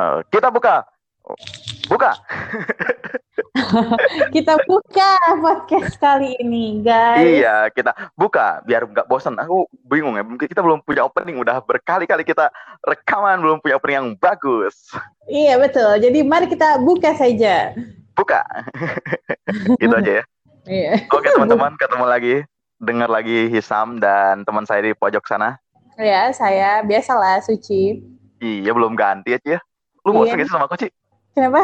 Eh, kita buka. Buka. Kita buka podcast kali ini, guys. Iya, kita buka biar nggak bosan. Aku bingung ya. Mungkin kita belum punya opening. Udah berkali-kali kita rekaman belum punya opening yang bagus. Iya, betul. Jadi mari kita buka saja. Buka. Itu aja ya. Iya. Oke teman-teman, ketemu lagi. Dengar lagi Hisam dan teman saya di pojok sana. Ya, saya biasalah suci. Iya, belum ganti aja ya. Lu bosan Iya. gak sih sama aku, Ci? Kenapa?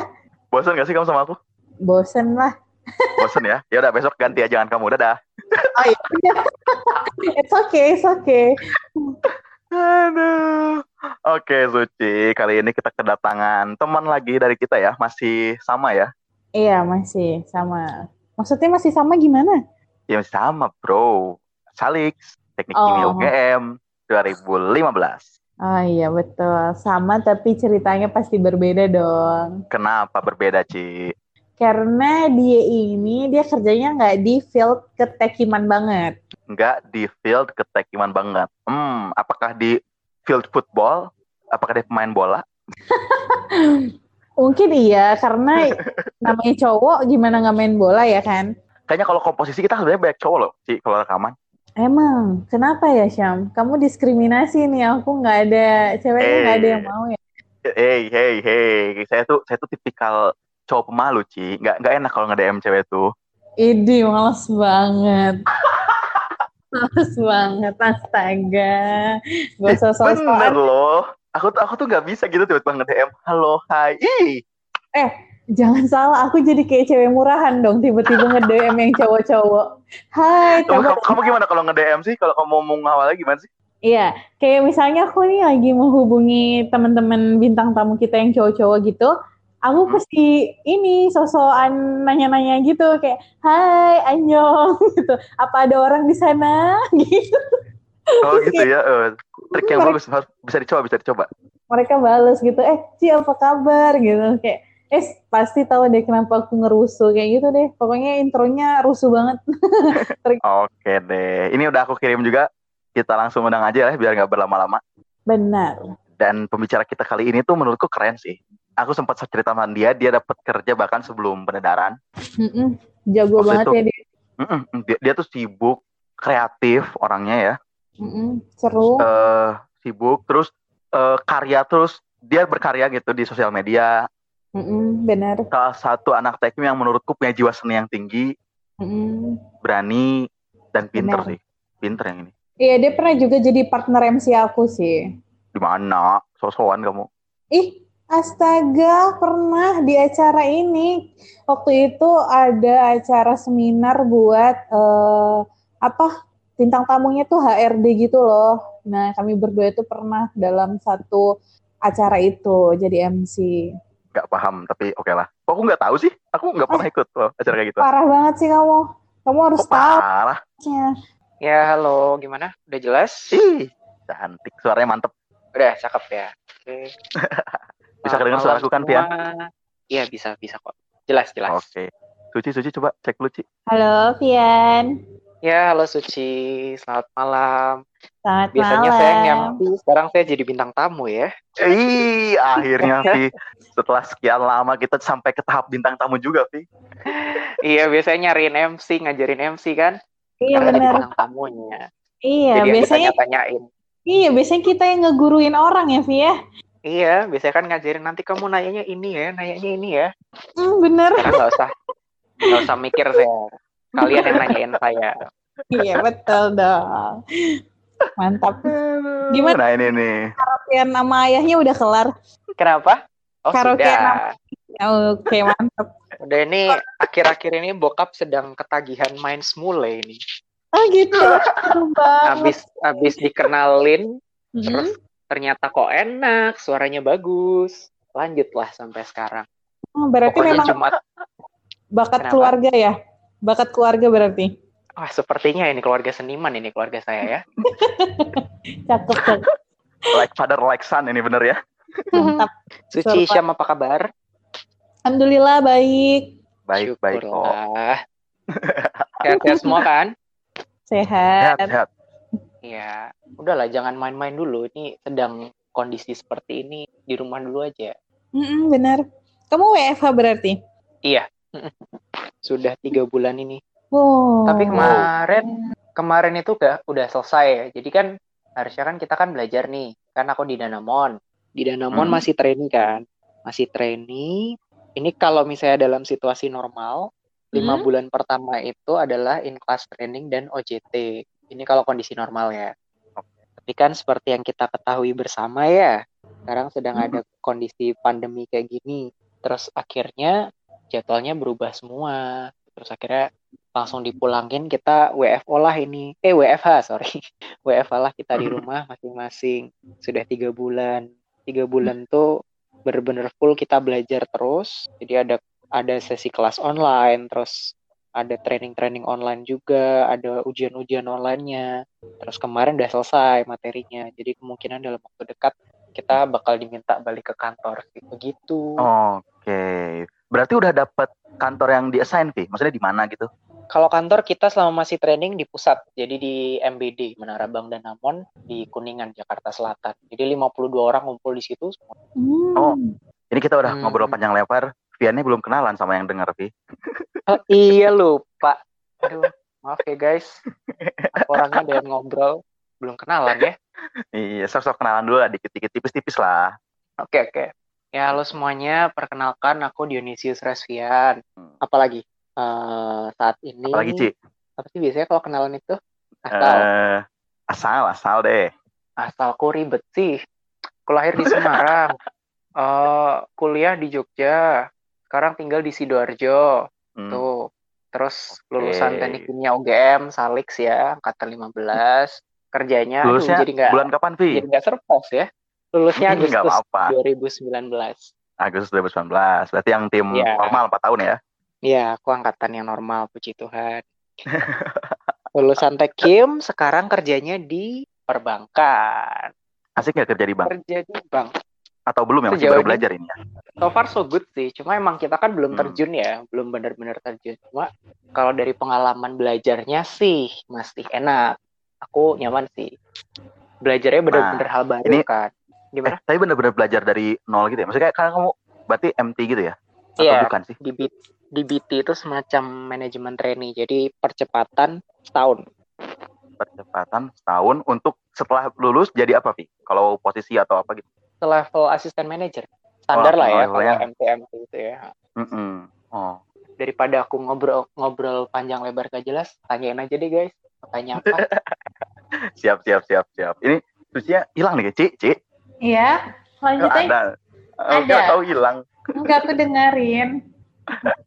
Bosan gak sih kamu sama aku? Bosen lah. Bosan ya? Ya udah besok ganti aja jangan kamu. Dadah. Oh iya. it's okay, it's okay. Aduh. Oke, Suci. Kali ini kita kedatangan teman lagi dari kita ya. Masih sama ya? Iya, masih sama. Maksudnya masih sama gimana? Ya masih sama, bro. Salix, Teknik Oh. Kimia UGM 2015. Oh iya, betul. Sama tapi ceritanya pasti berbeda dong. Kenapa berbeda, Ci? Karena dia ini, dia kerjanya nggak di field ketekiman banget. Enggak di field ketekiman banget. Hmm, apakah di field football? Apakah dia pemain bola? Mungkin iya, karena namanya cowok gimana nggak main bola ya kan? Kayaknya kalau komposisi kita sebenarnya banyak cowok loh, Ci, kalau rekaman. Emang, kenapa ya Syam? Kamu diskriminasi nih, aku nggak ada, ceweknya nggak ada yang mau ya? Hey, hey, hey. Saya tuh saya tuh tipikal cowok pemalu, Ci. Nggak, nggak enak kalau nge-DM cewek tuh. Idi, males banget. males banget, astaga. Gak usah Bener sosokan. loh. Aku tuh aku tuh nggak bisa gitu tiba-tiba nge-DM. Halo, hai. Ih, Jangan salah, aku jadi kayak cewek murahan dong, tiba-tiba nge-DM yang cowok-cowok. Hai, kamu, kamu kamu gimana kalau nge-DM sih? Kalau kamu mau ngawalnya gimana sih? Iya, kayak misalnya aku nih lagi menghubungi teman-teman bintang tamu kita yang cowok-cowok gitu, aku Hmm. pasti ini sosokan nanya-nanya gitu kayak, "Hai, Anyong." gitu. Apa ada orang di sana? gitu. Oh gitu ya. Eh, trik yang Mereka- bagus harus bisa dicoba, bisa dicoba. Mereka bales gitu, "Eh, Ci, apa kabar?" gitu. Kayak, "Eh, pasti tahu deh kenapa aku ngerusuh." Kayak gitu deh. Pokoknya intronya rusuh banget. Oke deh. Ini udah aku kirim juga. Kita langsung undang aja ya biar nggak berlama-lama. Benar. Dan pembicara kita kali ini tuh menurutku keren sih. Aku sempat cerita sama dia, dia dapat kerja bahkan sebelum penedaran. Mm-mm. Jago Waktu banget itu- ya dia. Mm-mm, Dia, dia tuh sibuk, kreatif orangnya ya. Mm-mm. Seru. eh sibuk, terus eh, karya terus dia berkarya gitu di sosial media. Mm-mm. Benar. Salah satu anak teknik yang menurutku punya jiwa seni yang tinggi, Mm-mm. berani dan pinter Benar. sih. Pinter yang ini. Iya, dia pernah juga jadi partner MC aku sih. Di mana? Sosokan kamu. Ih, astaga, pernah di acara ini. Waktu itu ada acara seminar buat eh, apa? Bintang tamunya tuh HRD gitu loh. Nah, kami berdua itu pernah dalam satu acara itu jadi MC. Gak paham, tapi oke lah. Kok aku nggak tahu sih? Aku nggak pernah ikut loh acara kayak gitu. Parah banget sih kamu. Kamu harus Kok tahu. parah? Ya, halo, gimana? Udah jelas? Ih, cantik. Suaranya mantep. Udah, cakep ya. Oke. Bisa kedengar suaraku kan, Pian? Iya, bisa, bisa kok. Jelas, jelas. Oke. Suci, Suci, coba cek dulu, Ci. Halo, Pian. Ya, halo Suci. Selamat malam. Selamat Biasanya malam. saya nge-MC, sekarang saya jadi bintang tamu ya. Ih, akhirnya, Vi. Setelah sekian lama kita sampai ke tahap bintang tamu juga, Vi. iya, biasanya nyariin MC, ngajarin MC kan. Iya benar. bintang tamunya. Iya, jadi yang biasanya ditanya-tanyain. iya, biasanya kita yang ngeguruin orang ya, Vi ya. Iya, biasanya kan ngajarin nanti kamu nanyanya ini ya, nanyanya ini ya. Hmm, bener. Nggak usah, nggak usah mikir saya. Kalian yang nanyain saya. Iya, betul dong. Mantap. Gimana? Nah, ini nih. Karaokean sama ayahnya udah kelar. Kenapa? Oh, Karaokean sudah. Oke, mantap. Udah ini akhir-akhir ini bokap sedang ketagihan main smule ini. Oh gitu. Abis abis dikenalin, Mhm. terus ternyata kok enak, suaranya bagus. Lanjutlah sampai sekarang. Oh, berarti Pokoknya memang Jumat, bakat Kenapa? keluarga ya? Bakat keluarga berarti. Wah sepertinya ini keluarga seniman ini keluarga saya ya. Cakep, cakep. Like father, like son ini bener ya. Mantap. Suci Syam apa kabar? Alhamdulillah baik. Baik, baik kok. Sehat-sehat semua kan? Sehat, Sehat. sehat. Iya. Udahlah jangan main-main dulu. Ini sedang kondisi seperti ini di rumah dulu aja. Mm-mm, benar. Kamu WFH berarti? Iya. Sudah tiga bulan ini. Wow. Tapi kemarin kemarin itu udah udah selesai ya. Jadi kan harusnya kan kita kan belajar nih. Kan aku di Danamon. Di Danamon Hmm. masih training kan. Masih training. Ini kalau misalnya dalam situasi normal, lima Hmm. bulan pertama itu adalah in class training dan OJT. Ini kalau kondisi normal ya. Tapi kan seperti yang kita ketahui bersama ya, sekarang sedang Hmm. ada kondisi pandemi kayak gini. Terus akhirnya jadwalnya berubah semua. Terus akhirnya langsung dipulangin kita WFO lah ini. Eh WFH sorry. WFH lah kita di rumah masing-masing. Sudah tiga bulan. Tiga bulan tuh bener-bener full kita belajar terus. Jadi ada ada sesi kelas online, terus ada training-training online juga, ada ujian-ujian online-nya. Terus kemarin udah selesai materinya. Jadi kemungkinan dalam waktu dekat kita bakal diminta balik ke kantor. Begitu. Oke. Berarti udah dapet kantor yang di assign, Vi? Maksudnya di mana gitu? Kalau kantor kita selama masih training di pusat, jadi di MBD, Menara Bank Danamon di Kuningan, Jakarta Selatan. Jadi 52 orang ngumpul di situ. Hmm. Oh. Ini kita udah Hmm. ngobrol panjang lebar. Viannya belum kenalan sama yang dengar, Vi. Oh, iya lupa. Aduh, maaf ya guys. Aku orangnya ada yang ngobrol, belum kenalan ya. Iya, sok-sok kenalan dulu lah, dikit-dikit, tipis-tipis lah. Oke, oke. Ya, halo semuanya. Perkenalkan, aku Dionysius Resvian. Hmm. Apalagi? Eh, saat ini... Apalagi, Ci? Apa sih biasanya kalau kenalan itu? Asal. Eh, asal, asal deh. Asalku ribet sih. Aku lahir di Semarang. Eh, kuliah di Jogja. Sekarang tinggal di Sidoarjo. Hmm. Tuh. Terus lulusan Oke. teknik kimia UGM, Salix ya, angkatan 15. Kerjanya, aduh, Lulusnya jadi nggak bulan kapan, Vi? jadi nggak surprise ya. Lulusnya Nggak Agustus apa-apa. 2019. Agustus 2019. Berarti yang tim Iya. normal 4 tahun ya? Iya, aku angkatan yang normal, puji Tuhan. Lulusan Tekim, sekarang kerjanya di perbankan. Asik nggak kerja di bank? Kerja di bank. Atau belum ya? Masih baru belajar ini ya? So far so good sih. Cuma emang kita kan belum Hmm. terjun ya, belum benar-benar terjun. Cuma kalau dari pengalaman belajarnya sih masih enak. Aku nyaman sih. Belajarnya benar-benar hal baru Nah, ini- kan. Eh, Gimana? tapi bener-bener belajar dari nol gitu ya? Maksudnya kayak kamu berarti MT gitu ya? Atau Iya. bukan sih? Di, B- di BT itu semacam manajemen trainee. Jadi percepatan setahun. Percepatan setahun untuk setelah lulus jadi apa, Vi? Kalau posisi atau apa gitu? Level asisten manager. Standar Wah, lah ya kalau MT-MT itu ya. Mm-mm. Oh. Daripada aku ngobrol-ngobrol panjang lebar gak jelas, tanyain aja deh guys. Tanya apa? Siap, siap, siap, siap. Ini susinya hilang nih, Ci? Ci? Iya. Oh, Lanjutin. ada. Oh, Ada. nggak tahu hilang. Enggak aku dengerin.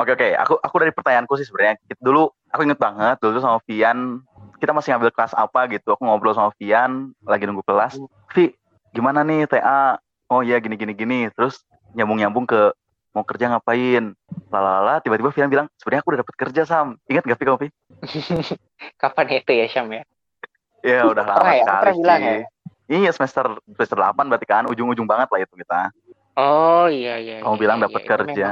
Oke, oke. Aku aku dari pertanyaanku sih sebenarnya. Dulu aku inget banget dulu sama Vian kita masih ngambil kelas apa gitu. Aku ngobrol sama Vian lagi nunggu kelas. Vi, gimana nih TA? Oh iya gini gini gini. Terus nyambung-nyambung ke mau kerja ngapain? Lalala, tiba-tiba Vian bilang, sebenarnya aku udah dapet kerja Sam. Ingat gak Vi kamu Vi? Kapan itu ya Syam ya? Ya udah lama ya? sekali bilang ya? Iya semester semester 8 berarti kan ujung-ujung banget lah itu kita. Oh iya iya. Kamu iya, bilang iya, dapat iya. Itu kerja.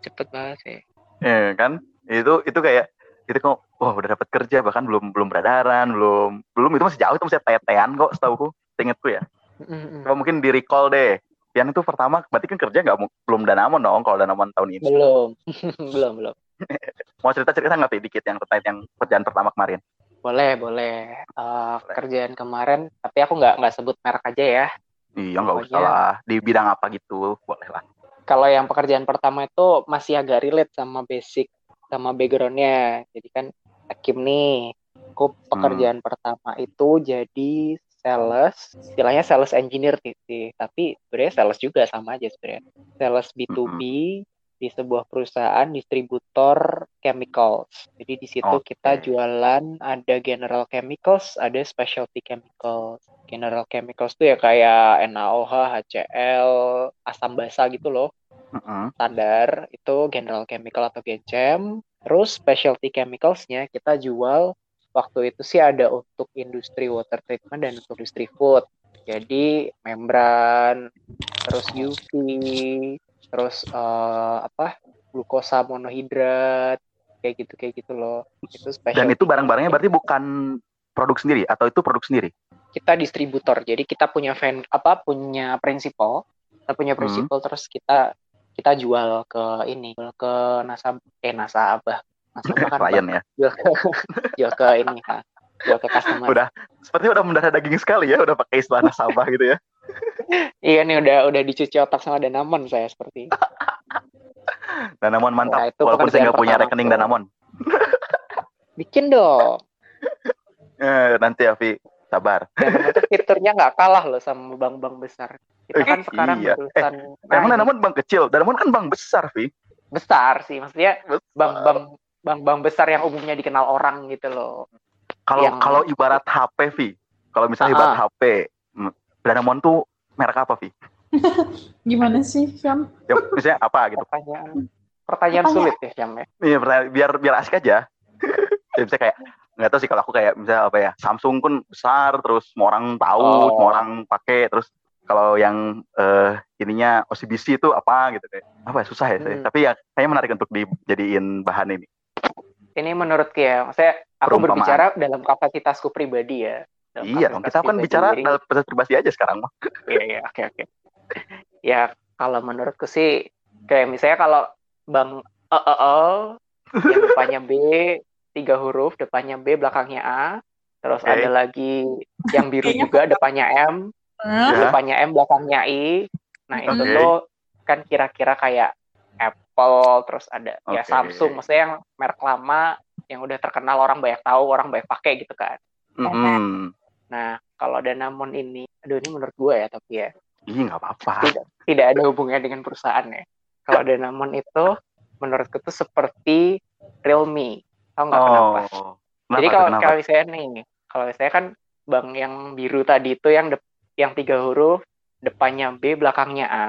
Cepet banget sih. Iya kan? Itu itu kayak itu kok wah udah dapat kerja bahkan belum belum beredaran, belum belum itu masih jauh itu masih tetean kok setauku. Ingetku ya. Kalau mungkin di recall deh. Pian itu pertama berarti kan kerja nggak belum danamon dong kalau danamon tahun ini. Belum. belum belum. Mau cerita-cerita nggak Pi, dikit yang terkait yang kerjaan pertama kemarin? Boleh boleh. Eh, kerjaan kemarin, tapi aku nggak nggak sebut merek aja ya. Iya nggak usah lah. Di bidang apa gitu boleh lah. Kalau yang pekerjaan pertama itu masih agak relate sama basic sama backgroundnya. Jadi kan Hakim nih, aku pekerjaan pertama itu jadi sales, istilahnya sales engineer sih, tapi sebenarnya sales juga sama aja sebenarnya. Sales B2B di sebuah perusahaan distributor chemicals. Jadi di situ Oke. kita jualan ada general chemicals, ada specialty chemicals. General chemicals tuh ya kayak NaOH, HCl, asam basa gitu loh Mm-mm. standar itu general chemical atau GCM. Terus specialty chemicalsnya kita jual waktu itu sih ada untuk industri water treatment dan untuk industri food. Jadi membran, terus UV, terus eh, apa glukosa monohidrat kayak gitu kayak gitu loh. Itu specialty. Dan itu barang-barangnya berarti bukan produk sendiri atau itu produk sendiri? kita distributor. Jadi kita punya fan apa punya prinsipal kita punya prinsipal terus kita kita jual ke ini jual ke nasab eh nasabah nasabah kan klien ya jual ke jual ke ini ha. jual ke customer udah sepertinya udah mendarah daging sekali ya udah pakai istilah nasabah gitu ya iya nih udah udah dicuci otak sama Danamon saya seperti Danamon mantap Nah, itu walaupun saya nggak punya rekening tuh. Danamon. Bikin dong. Eh, nanti ya Vi sabar tuh fiturnya nggak kalah loh sama bank-bank besar. Kita kan sekarang Iya. Emang nah, Danamon bank kecil. Danamon kan bank besar Vi besar sih maksudnya bank-bank bank-bank besar yang umumnya dikenal orang gitu loh. Kalau Yang- kalau ibarat HP, Vi. Kalau misalnya Ah. ibarat HP, hmm, Danamon tuh merek apa, Vi? Gimana sih, Syam? Ya, misalnya apa gitu? pertanyaan pertanyaan Apanya? sulit ya Syam ya Iya, pertanyaan- biar biar asik aja. ya, misalnya kayak nggak tahu sih kalau aku kayak misalnya apa ya Samsung pun besar terus semua orang tahu Oh. semua orang pakai terus kalau yang eh ininya OCBC itu apa gitu kayak apa ya susah ya saya Hmm. tapi ya kayaknya menarik untuk dijadiin bahan ini ini menurut ya maksudnya aku Perumpamaan. berbicara dalam kapasitasku pribadi ya Dalam iya dong kita kan bicara sendiri. dalam pribadi pribadi aja sekarang mah Iya, iya, oke, oke. Ya, kalau menurutku sih, kayak misalnya kalau Bang E, E, E, yang depannya B, tiga huruf, depannya B, belakangnya A, terus Oke. ada lagi yang biru juga, depannya M, Hah? Ya. depannya M, belakangnya I. Nah, itu Oke. tuh kan kira-kira kayak Apple, terus ada ya Oke. Samsung, maksudnya yang merek lama, yang udah terkenal orang banyak tahu, orang banyak pakai gitu kan. Mm-mm. Nah, kalau Danamon ini, aduh ini menurut gue ya, tapi ya, Ih nggak apa-apa tidak tidak ada hubungannya dengan perusahaan ya. Kalau Danamon itu menurutku tuh seperti Realme. Tahu nggak kenapa? oh Jadi Kenapa kalau tuh, kenapa? kalau saya nih, kalau saya kan bank yang biru tadi itu yang dep- yang tiga huruf, depannya B, belakangnya A,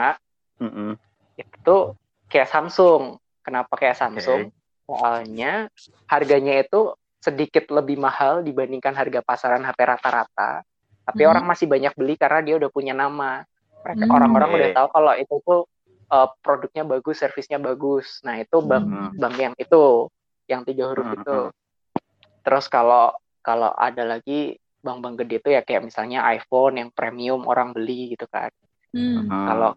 Mm-mm. itu tuh kayak Samsung. Kenapa kayak Samsung? Soalnya harganya itu sedikit lebih mahal dibandingkan harga pasaran HP rata-rata. Tapi Hmm. orang masih banyak beli karena dia udah punya nama. Mereka Hmm. orang-orang Oke. udah tahu kalau itu tuh uh, produknya bagus, servisnya bagus. Nah, itu bank Hmm. bank yang itu, yang tiga huruf Hmm, itu. Terus kalau kalau ada lagi bank-bank gede itu ya kayak misalnya iPhone yang premium orang beli gitu kan. Hmm. Hmm. Kalau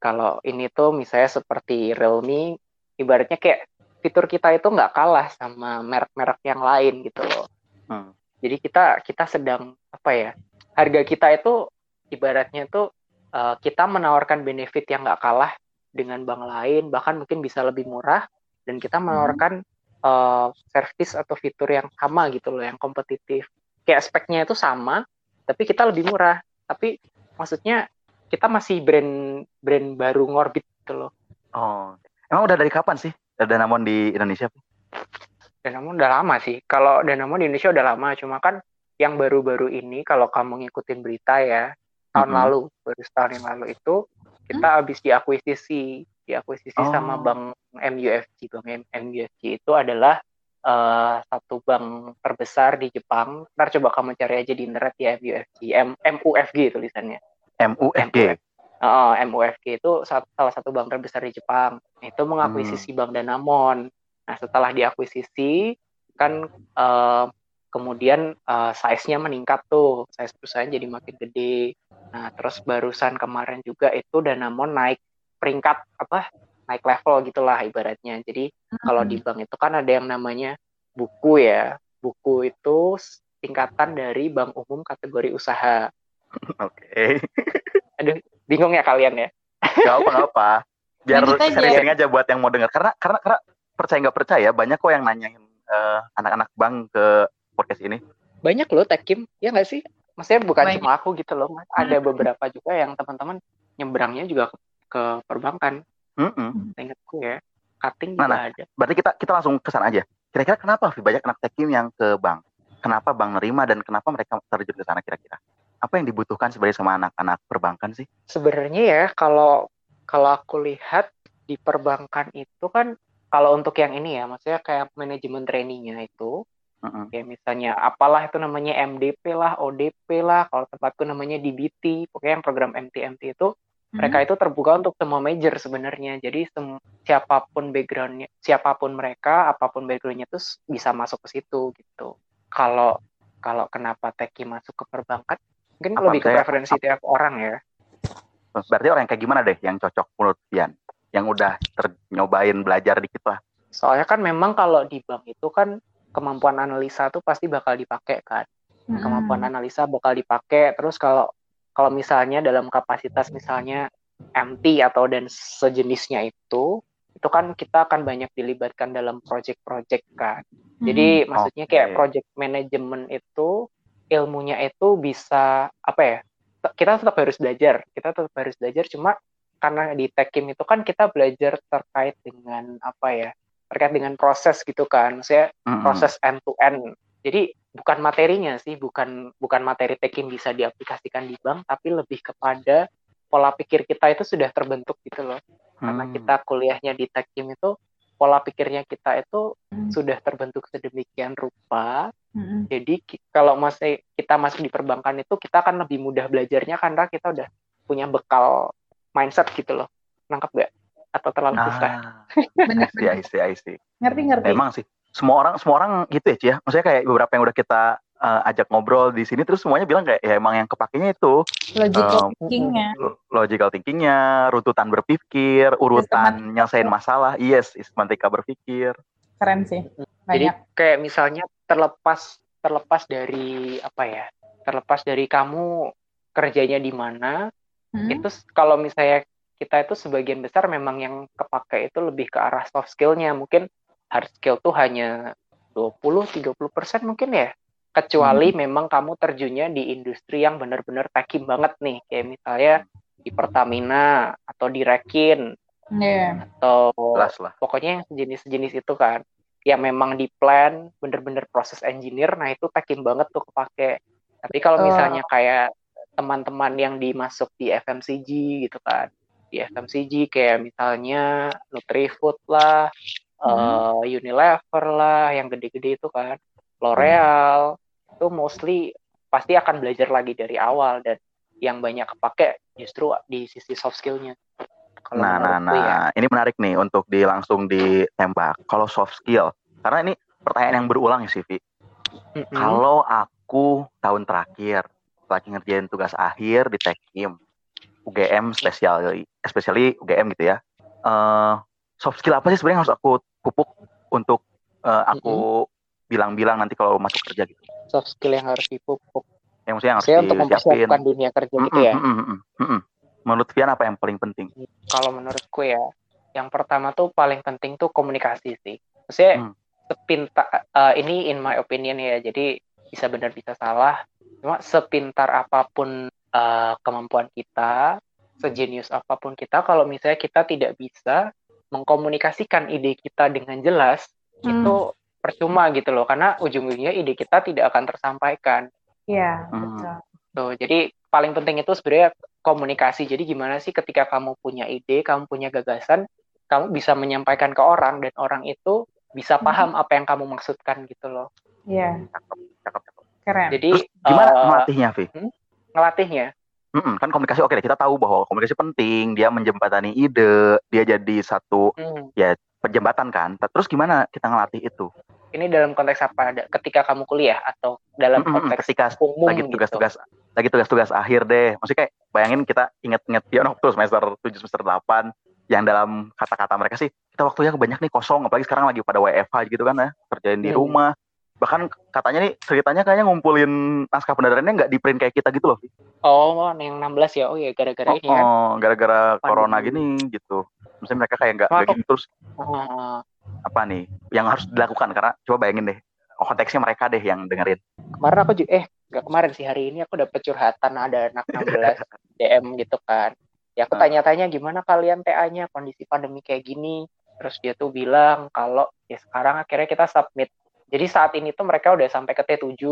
kalau ini tuh misalnya seperti Realme, ibaratnya kayak fitur kita itu nggak kalah sama merek-merek yang lain gitu loh. Hmm. Jadi kita kita sedang apa ya? Harga kita itu ibaratnya itu uh, kita menawarkan benefit yang nggak kalah dengan bank lain, bahkan mungkin bisa lebih murah dan kita menawarkan uh, service atau fitur yang sama gitu loh, yang kompetitif. Kayak speknya itu sama, tapi kita lebih murah. Tapi maksudnya kita masih brand brand baru ngorbit gitu loh. Oh, emang udah dari kapan sih Danamon di Indonesia? Danamon udah lama sih. Kalau Danamon di Indonesia udah lama, cuma kan yang baru-baru ini kalau kamu ngikutin berita ya, tahun Mhm. lalu, baru setahun yang lalu itu kita habis diakuisisi, diakuisisi Oh. sama bank MUFG. Bank MUFG itu adalah eh, satu bank terbesar di Jepang. Ntar coba kamu cari aja di internet ya MUFG, M MUFG tulisannya. MUFG. Oh, MUFG itu sa- salah satu bank terbesar di Jepang. Itu mengakuisisi Bank Danamon. Nah, setelah diakuisisi, kan eh, kemudian eh, size-nya meningkat tuh. Size perusahaan jadi makin gede. Nah, terus barusan kemarin juga itu Danamon naik peringkat apa? Naik level gitulah ibaratnya. Jadi kalau di bank itu kan ada yang namanya buku ya. Buku itu tingkatan dari bank umum kategori usaha. Oke. Bingung ya kalian ya? Gak apa gak apa. Biar aja. sering-sering aja buat yang mau dengar. Karena karena karena percaya nggak percaya banyak kok yang nanyain eh, anak-anak bank ke podcast ini. banyak loh Tekim ya nggak sih maksudnya bukan Banyak. cuma aku gitu loh Mas. ada beberapa juga yang teman-teman nyebrangnya juga ke, ke perbankan ingatku ya cutting juga nah. ada Berarti kita kita langsung kesan aja. Kira-kira kenapa banyak anak tekim yang ke bank? Kenapa bank nerima dan kenapa mereka terjun ke sana kira-kira? Apa yang dibutuhkan sebenarnya sama anak-anak perbankan sih? sebenarnya ya kalau kalau aku lihat di perbankan itu kan kalau untuk yang ini ya maksudnya kayak manajemen trainingnya itu Mm-mm. kayak misalnya apalah itu namanya MDP lah ODP lah kalau tempatku namanya DBT pokoknya yang program MT-MT itu mereka itu terbuka untuk semua major sebenarnya jadi sem- siapa pun backgroundnya siapa pun mereka apa pun backgroundnya itu s- bisa masuk ke situ gitu kalau kalau kenapa Teki masuk ke perbankan mungkin Apa, lebih ke preferensi tiap orang ya Berarti orang yang kayak gimana deh yang cocok menurut Pian? Yang udah ternyobain belajar dikit lah. Soalnya kan memang kalau di bank itu kan kemampuan analisa tuh pasti bakal dipakai kan. Kemampuan analisa bakal dipakai. Terus kalau kalau misalnya dalam kapasitas misalnya MT atau dan sejenisnya itu, itu kan kita akan banyak dilibatkan dalam project-project kan. Jadi Hmm. maksudnya Oke. kayak project management itu ilmunya itu bisa apa ya? Kita tetap harus belajar. Kita tetap harus belajar cuma karena di Tekim itu kan kita belajar terkait dengan apa ya? Terkait dengan proses gitu kan. Saya proses end to end. Jadi bukan materinya sih, bukan bukan materi Tekim bisa diaplikasikan di bank, tapi lebih kepada pola pikir kita itu sudah terbentuk gitu loh. Karena Hmm. kita kuliahnya di Tekim itu pola pikirnya kita itu Hmm. sudah terbentuk sedemikian rupa. Mm-mm. Jadi kalau masih kita masuk di perbankan itu kita akan lebih mudah belajarnya karena kita udah punya bekal mindset gitu loh. Nangkep gak? Atau terlalu susah? Ah, Bener, I see, I see, I see. Ngerti ngerti. Emang sih, semua orang semua orang gitu ya, Ci, ya. Maksudnya kayak beberapa yang udah kita eh, ajak ngobrol di sini terus semuanya bilang kayak ya emang yang kepakainya itu Logical um, thinkingnya. lo- logical thinkingnya, runtutan berpikir, urutan nyelesain masalah, yes, sistematika berpikir. Keren sih. Jadi Banyak. kayak misalnya terlepas terlepas dari apa ya? Terlepas dari kamu kerjanya di mana, Hmm? itu kalau misalnya kita itu sebagian besar memang yang kepake itu lebih ke arah soft skillnya mungkin hard skill tuh hanya 20-30% mungkin ya kecuali memang kamu terjunnya di industri yang benar-benar takim banget nih. Kayak misalnya di Pertamina atau di Rekin. Iya. atau Jelas lah. pokoknya yang sejenis-sejenis itu kan. Yang memang di plan bener-bener proses engineer nah itu takim banget tuh kepake. Tapi kalau misalnya kayak teman-teman yang dimasuk di FMCG gitu kan. Di FMCG kayak misalnya Nutrifood lah Hmm. eh, Unilever lah yang gede-gede itu kan L'Oreal itu mostly pasti akan belajar lagi dari awal dan yang banyak kepake justru di sisi soft skillnya kalau Nah, nah, ya nah, ini menarik nih untuk di langsung ditembak. Kalau soft skill, karena ini pertanyaan yang berulang ya, Sivi. Mm-mm. Kalau aku tahun terakhir lagi ngerjain tugas akhir di Tekim, UGM spesial, especially UGM gitu ya. eh soft skill apa sih sebenarnya harus aku pupuk untuk eh, aku bilang-bilang nanti kalau masuk kerja gitu. soft skill yang harus dipupuk. Yang maksudnya yang harus Saya untuk mempersiapkan dunia kerja gitu Mm-mm, ya. mm-mm, mm-mm, mm-mm. Menurut Vian apa yang paling penting? Kalau menurutku ya, yang pertama tuh paling penting tuh komunikasi sih. Maksudnya Hmm. sepintar eh, ini in my opinion ya. Jadi bisa benar bisa salah. Cuma sepintar apa pun eh, kemampuan kita, sejenius apa pun kita, kalau misalnya kita tidak bisa mengkomunikasikan ide kita dengan jelas, Hmm. itu percuma gitu loh. Karena ujung-ujungnya ide kita tidak akan tersampaikan. Iya, Hmm. betul. Tuh, jadi paling penting itu sebenarnya komunikasi. Jadi gimana sih ketika kamu punya ide, kamu punya gagasan, kamu bisa menyampaikan ke orang dan orang itu bisa paham apa yang kamu maksudkan gitu loh. Iya, Cakep, cakep, cakep. keren. Jadi Terus gimana eh, melatihnya, Vi? ngelatihnya? Mm-mm, kan komunikasi oke deh kita tahu bahwa komunikasi penting dia menjembatani ide dia jadi satu Hmm, penjembatan kan terus gimana kita ngelatih itu ini dalam konteks apa? Ada- Ketika kamu kuliah atau dalam konteks ketika umum lagi gitu? tugas-tugas lagi tugas-tugas akhir deh maksudnya kayak bayangin kita inget-inget piano waktu semester 7 semester 8 yang dalam kata-kata mereka sih kita waktunya banyak nih kosong apalagi sekarang lagi pada WFH gitu kan ya kerjain di Hmm. rumah bahkan katanya nih ceritanya kayaknya ngumpulin naskah pendadarannya nggak di print kayak kita gitu loh. Oh, yang 16 ya. Oh ya, gara-gara oh, ini kan. oh, gara-gara corona gini gitu misalnya mereka kayak nggak gitu terus Oh, apa nih yang harus dilakukan karena coba bayangin deh konteksnya mereka deh yang dengerin kemarin aku juga, eh, nggak kemarin sih hari ini aku dapet curhatan ada anak 16 DM gitu kan. Ya aku tanya-tanya gimana kalian TA-nya kondisi pandemi kayak gini. Terus dia tuh bilang kalau ya sekarang akhirnya kita submit. Jadi saat ini tuh mereka udah sampai ke T7.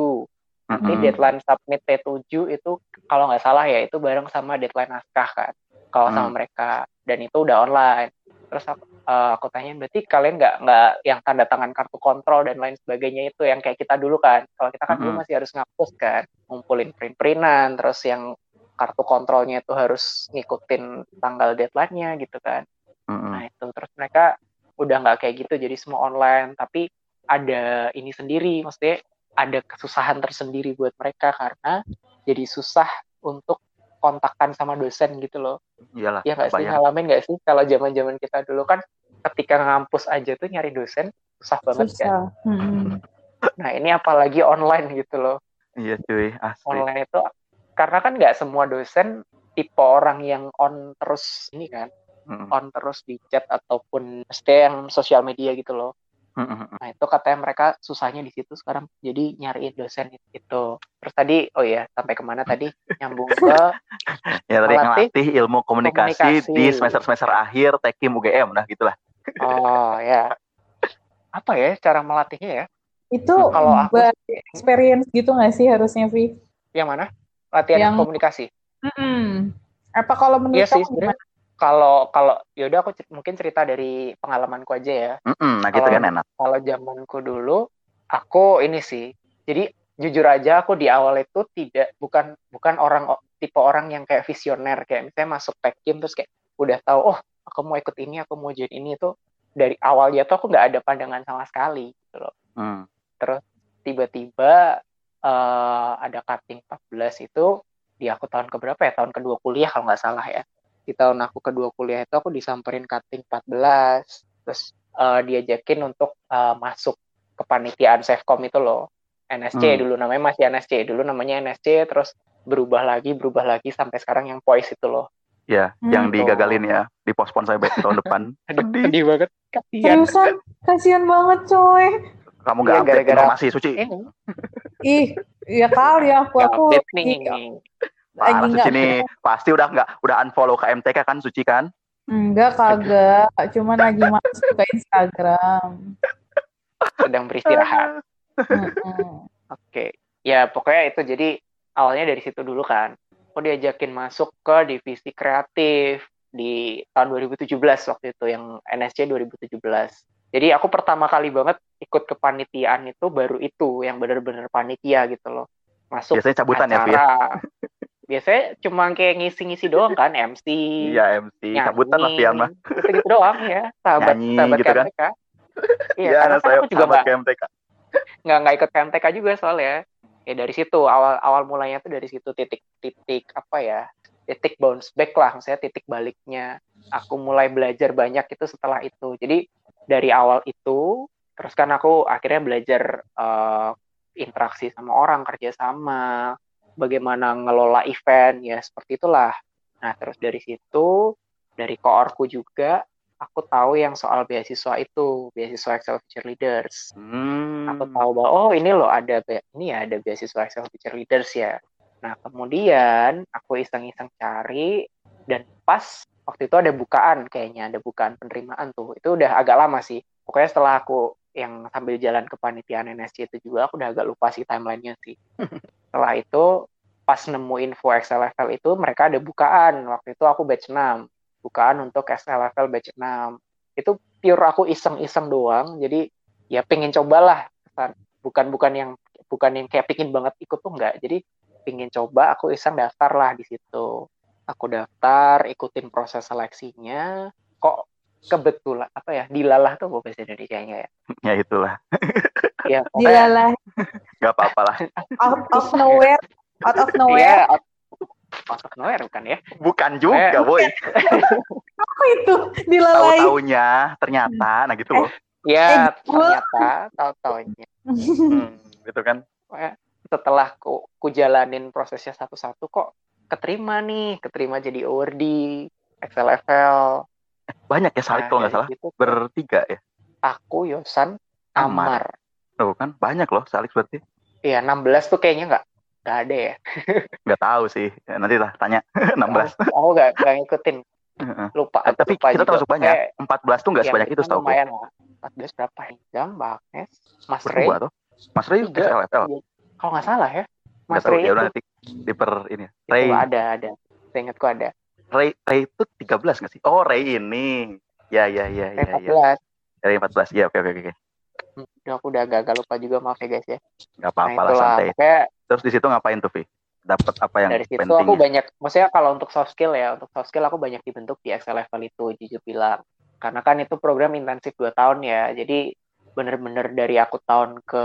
Nanti Mm-mm. deadline submit T7 itu kalau nggak salah ya itu bareng sama deadline naskah kan. Kalau sama Hmm. mereka dan itu udah online. Terus aku, eh, aku tanya berarti kalian nggak nggak yang tanda tangan kartu kontrol dan lain sebagainya itu yang kayak kita dulu kan. Kalau kita kan dulu Mm-mm. masih harus ngapus kan, ngumpulin print-printan, terus yang kartu kontrolnya itu harus ngikutin tanggal deadline-nya gitu kan. Mm-mm. Nah itu terus mereka udah nggak kayak gitu jadi semua online tapi ada ini sendiri maksudnya ada kesusahan tersendiri buat mereka karena jadi susah untuk kontakkan sama dosen gitu loh. Iyalah. Ya nggak sih ngalamin nggak sih kalau zaman zaman kita dulu kan ketika ngampus aja tuh nyari dosen susah banget kan. Susah. Hmm. Nah ini apalagi online gitu loh. Iya cuy, asli. Online itu karena kan nggak semua dosen tipe orang yang on terus ini kan, Mm, on terus di chat ataupun stay yang sosial media gitu loh. mm, mm, mm. Nah itu katanya mereka susahnya di situ sekarang. Jadi nyariin dosen itu. Terus tadi, oh ya sampai ke mana tadi? Nyambung ke Ya tadi Melatih ngelatih ilmu komunikasi, komunikasi. di semester semester akhir Tekim UGM, nah gitulah. Oh ya apa ya cara melatihnya ya? Itu Kalau aku experience gitu nggak sih harusnya, Vi? yang mana? Latihan Yang- komunikasi. Mm-mm. Apa kalau menurut Iya sih kamu? Kalau kalau yaudah aku mungkin cerita dari pengalamanku aja ya. Mm-mm, nah gitu kan enak. Kalau zamanku dulu, aku ini sih. Jadi jujur aja aku di awal itu tidak bukan bukan orang tipe orang yang kayak visioner kayak misalnya masuk Tekim terus kayak udah tahu oh aku mau ikut ini aku mau join ini itu dari awalnya tuh aku nggak ada pandangan sama sekali gitu loh. Hmm. Tiba-tiba eh, ada cutting 14 itu di aku tahun keberapa ya tahun kedua kuliah kalau nggak salah ya di tahun aku kedua kuliah itu aku disamperin cutting 14 terus eh, diajakin untuk eh, masuk kepanitiaan Safecom itu loh NSC Hmm. dulu namanya masih NSC dulu namanya NSC terus berubah lagi berubah lagi sampai sekarang yang Poise itu loh Ya, Hmm. yang digagalin ya, di pospon saya baik tahun depan. Sedih. sedih banget kasihan Seriusan, kasihan banget coy. Kamu Iya, nggak update gara-gara- informasi, Suci. ini Ih, ya kali aku nggak aku update nih ih, lagi Parah Suci nih, pasti udah nggak udah unfollow KMTK kan Suci kan? enggak kagak, cuman lagi masuk ke Instagram. sedang beristirahat. Oke, ya pokoknya itu jadi awalnya dari situ dulu kan. Aku diajakin masuk ke divisi kreatif di tahun 2017 waktu itu yang NSC 2017. Jadi aku pertama kali banget ikut kepanitiaan itu baru itu yang bener-bener panitia gitu loh. Masuk Biasanya cabutan ya, ya? acara. Biasanya cuma kayak ngisi-ngisi doang kan, MC, Iya, MC. Cabutan lah Pian mah. gitu, gitu doang ya, sahabat Nyanyi sahabat gitu kan. KMTK. Iya, Iya, karena kan saya aku juga sahabat nggak KMTK. nggak nggak ikut KMTK juga soalnya ya dari situ. Awal awal mulanya tuh dari situ titik titik apa ya? Titik bounce back lah saya titik baliknya. Aku mulai belajar banyak itu setelah itu. Jadi dari awal itu terus kan aku akhirnya belajar eh, interaksi sama orang kerja sama bagaimana ngelola event ya seperti itulah. Nah terus dari situ dari koorku juga aku tahu yang soal beasiswa itu beasiswa Excel Future Leaders Hmm. aku tahu bahwa oh ini loh ada be- ini ya ada beasiswa Excel Future Leaders ya. Nah kemudian aku iseng-iseng cari dan pas waktu itu ada bukaan kayaknya ada bukaan penerimaan tuh itu udah agak lama sih. Pokoknya setelah aku yang sambil jalan ke panitiaan NSC itu juga aku udah agak lupa sih timelinenya sih. setelah itu pas nemu info XLFL itu mereka ada bukaan waktu itu aku batch 6 bukaan untuk XLFL batch 6 itu pure aku iseng-iseng doang jadi ya pengen cobalah Kesan. bukan bukan yang bukan yang kayak pingin banget ikut tuh enggak jadi pingin coba aku iseng daftar lah di situ aku daftar ikutin proses seleksinya kok kebetulan apa ya dilalah tuh bahasa Indonesia nya ya Ya itulah. ya Dilalah Gak apa-apa lah. out of nowhere, out of nowhere. ya out out of nowhere bukan ya Bukan juga, Eh. boy. Apa itu? Dilalai. Tahu-taunya ternyata, nah gitu loh. ya Eh, ternyata tahu-taunya Hmm, gitu kan. Setelah ku, ku jalanin prosesnya satu-satu kok keterima nih keterima jadi award XLFL Banyak ya Salik Nah, kalau nggak salah. situ Bertiga ya. aku Yosan Amar. Amar Tuh kan, banyak loh Salik berarti. Iya 16 tuh kayaknya nggak nggak ada ya Nggak tahu sih. Ya, nanti lah tanya. 16. aku aku nggak nggak ngikutin lupa Eh, Tapi lupa kita juga. termasuk banyak. Kayak 14 tuh nggak yang sebanyak itu kita setahu gue. lumayan lah 14 berapa Hijam Bagnes Mas Ray tuh. Mas Ray Tiga. XLFL. kalau nggak salah ya Mas tahu. Ray Ya itu, udah nanti di per ini. itu Ray, ada ada seingatku ada Ray, Ray itu 13 nggak sih? Oh, Ray ini. Ya, ya, ya, Ray ya, ya. 14 Ray 14. Ya, oke, oke, oke. Hmm, aku udah gagal lupa juga maaf ya guys ya Nggak nah apa-apa lah itulah santai. pokoknya Terus di situ ngapain tuh, Vi? Dapat apa yang dari situ penting? aku banyak maksudnya kalau untuk soft skill ya untuk soft skill aku banyak dibentuk di Excel level itu jujur bilang karena kan itu program intensif 2 tahun ya jadi bener-bener dari aku tahun ke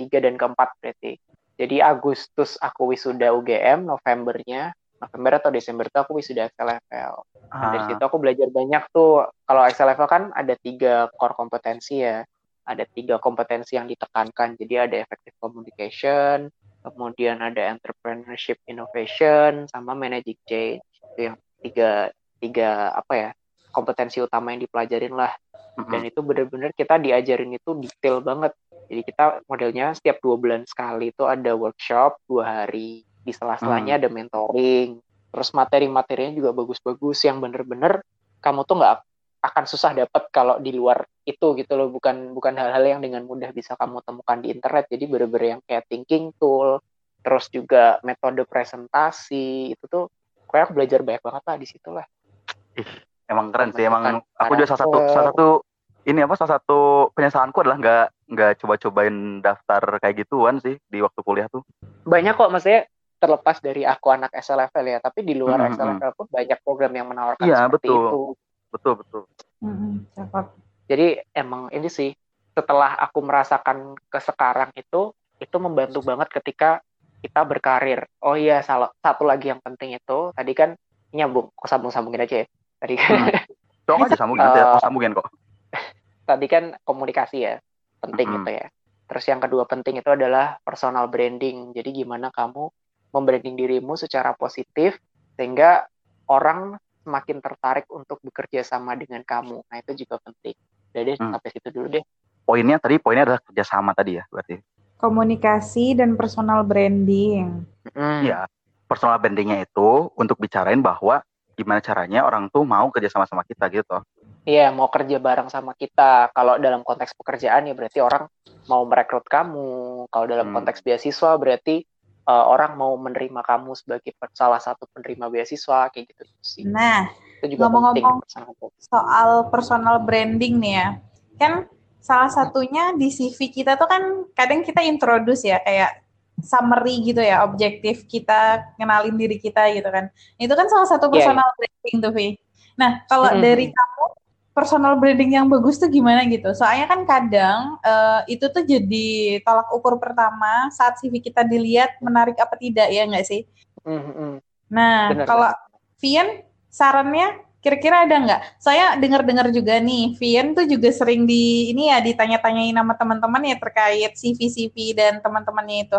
tiga dan keempat berarti jadi Agustus aku wisuda UGM Novembernya November atau Desember tuh aku wisuda Excel level. Nah, dari Ah, situ aku belajar banyak tuh. Kalau Excel level kan ada tiga core kompetensi ya. Ada tiga kompetensi yang ditekankan. Jadi ada effective communication, kemudian ada entrepreneurship innovation, sama managing change. Itu yang tiga tiga apa ya kompetensi utama yang dipelajarin lah. Dan itu bener-bener kita diajarin itu detail banget. Jadi kita modelnya setiap dua bulan sekali itu ada workshop dua hari. Di sela-selanya ada mentoring. Terus materi-materinya juga bagus-bagus yang bener-bener kamu tuh nggak akan susah dapat kalau di luar itu gitu loh. Bukan bukan hal-hal yang dengan mudah bisa kamu temukan di internet. Jadi bener-bener yang kayak thinking tool, terus juga metode presentasi itu tuh kayak aku belajar banyak banget lah di situ lah. Emang keren sih. Emang aku juga salah satu salah satu ini apa salah satu penyesalanku adalah nggak nggak coba-cobain daftar kayak gituan sih di waktu kuliah tuh. banyak kok maksudnya terlepas dari aku anak SL level ya tapi di luar Hmm, hmm. level pun banyak program yang menawarkan Iya, seperti betul. itu Betul betul. Mm-mm, cakep. jadi emang ini sih setelah aku merasakan ke sekarang itu itu membantu banget ketika kita berkarir oh iya salah satu lagi yang penting itu tadi kan nyambung aku sambung sambungin aja ya tadi kan Hmm. Coba aja sambungin aku sambungin kok. tadi kan komunikasi ya penting Mm-mm. itu ya terus yang kedua penting itu adalah personal branding jadi gimana kamu membranding dirimu secara positif sehingga orang semakin tertarik untuk bekerja sama dengan kamu nah itu juga penting jadi Hmm. sampai situ dulu deh Poinnya tadi poinnya adalah kerjasama tadi ya berarti. Komunikasi dan personal branding. Mm. Iya. Personal brandingnya itu untuk bicarain bahwa gimana caranya orang tuh mau kerja sama sama kita gitu. Iya, mau kerja bareng sama kita. Kalau dalam konteks pekerjaan ya berarti orang mau merekrut kamu. Kalau dalam Hmm. konteks beasiswa berarti uh, orang mau menerima kamu sebagai salah satu penerima beasiswa kayak gitu sih. Nah, Itu juga ngomong-ngomong- soal personal branding nih ya. Kan salah satunya di CV kita tuh kan kadang kita introduce ya kayak summary gitu ya, objektif kita kenalin diri kita gitu kan. Itu kan salah satu Iya, personal branding tuh, Vi. Nah, kalau Mm-mm. dari kamu personal branding yang bagus tuh gimana gitu? Soalnya kan kadang eh, itu tuh jadi tolak ukur pertama saat CV kita dilihat menarik apa tidak ya nggak sih? Mm, mm. Nah, Bener, kalau Vian sarannya kira-kira ada nggak? Saya dengar-dengar juga nih, Vian tuh juga sering di ini ya ditanya-tanyain sama teman-teman ya terkait CV-CV dan teman-temannya itu.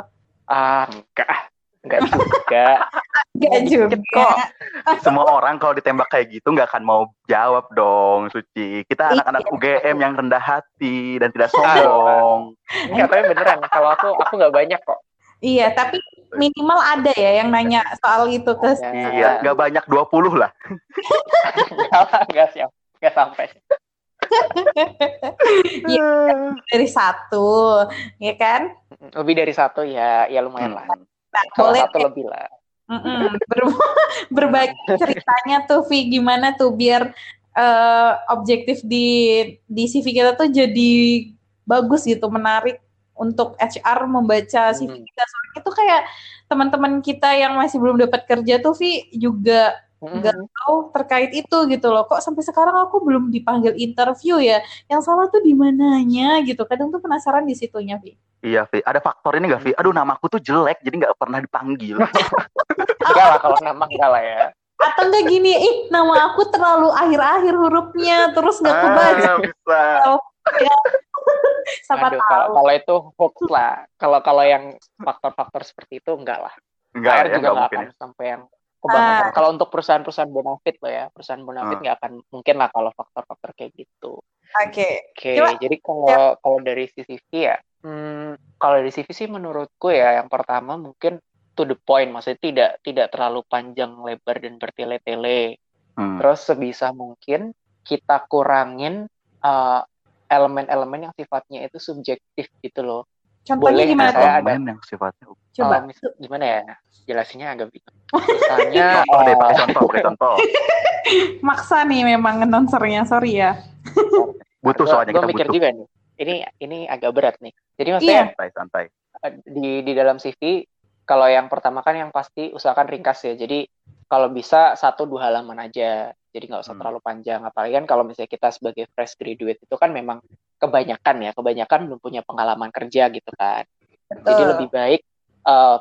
Ah, enggak. Enggak juga. Gak juga. kok. Semua orang kalau ditembak kayak gitu nggak akan mau jawab dong, Suci. Kita Iya. anak-anak UGM yang rendah hati dan tidak sombong. Enggak, tapi beneran. Kalau aku, aku nggak banyak kok. Iya, tapi minimal ada ya yang nanya soal itu ke Ya. Iya, nggak banyak 20 lah. Enggak lah, enggak siap. Enggak sampai. dari satu, ya kan? Lebih dari satu ya, ya lumayan lah. Nah, boleh satu lebih lah. Mm-mm. Ber- berbagi ceritanya tuh Vi gimana tuh biar eh, objektif di di CV kita tuh jadi bagus gitu menarik untuk HR membaca CV kita soalnya itu kayak teman-teman kita yang masih belum dapat kerja tuh Vi juga Nggak tahu terkait itu gitu loh kok sampai sekarang aku belum dipanggil interview ya yang salah tuh di mananya gitu kadang tuh penasaran di situnya Vi Iya, Vi. Ada faktor ini nggak, Vi? Aduh, namaku tuh jelek, jadi nggak pernah dipanggil. Enggak lah kalau nama enggak lah ya. atau enggak gini ih nama aku terlalu akhir-akhir hurufnya terus nggak kebaca Ah, bisa. siapa Aduh, tahu kalau, kalau itu hoax lah. Kalau kalau yang faktor-faktor seperti itu enggak lah. Enggak ya, juga enggak nggak mungkin. akan sampai yang kebangetan. Ah. Kalau untuk perusahaan-perusahan bonafit loh ya, perusahaan bonafit Ah. nggak akan mungkin lah kalau faktor-faktor kayak gitu. oke Oke, Coba- jadi kalau kalau dari CCV ya, hmm, kalau dari CV sih menurutku ya yang pertama mungkin to the point, maksudnya tidak tidak terlalu panjang lebar dan bertele-tele. Hmm. Terus sebisa mungkin kita kurangin uh, elemen-elemen yang sifatnya itu subjektif gitu loh. Contohnya Boleh, gimana saya tuh ada- yang sifatnya. coba Uh, mis- gimana ya? Jelasinnya agak bingung. Misalnya Contoh deh, pakai contoh, pakai contoh. maksa nih memang announcernya sorry ya Butuh soalnya gua kita mikir butuh. juga nih. Ini ini agak berat nih. Jadi maksudnya Iya. Santai, santai. eh, di di dalam CV kalau yang pertama kan yang pasti usahakan ringkas ya. Jadi kalau bisa satu dua halaman aja. Jadi nggak usah Hmm. terlalu panjang. Apalagi kan kalau misalnya kita sebagai fresh graduate itu kan memang kebanyakan ya, kebanyakan belum punya pengalaman kerja gitu kan. Jadi Betul. lebih baik eh,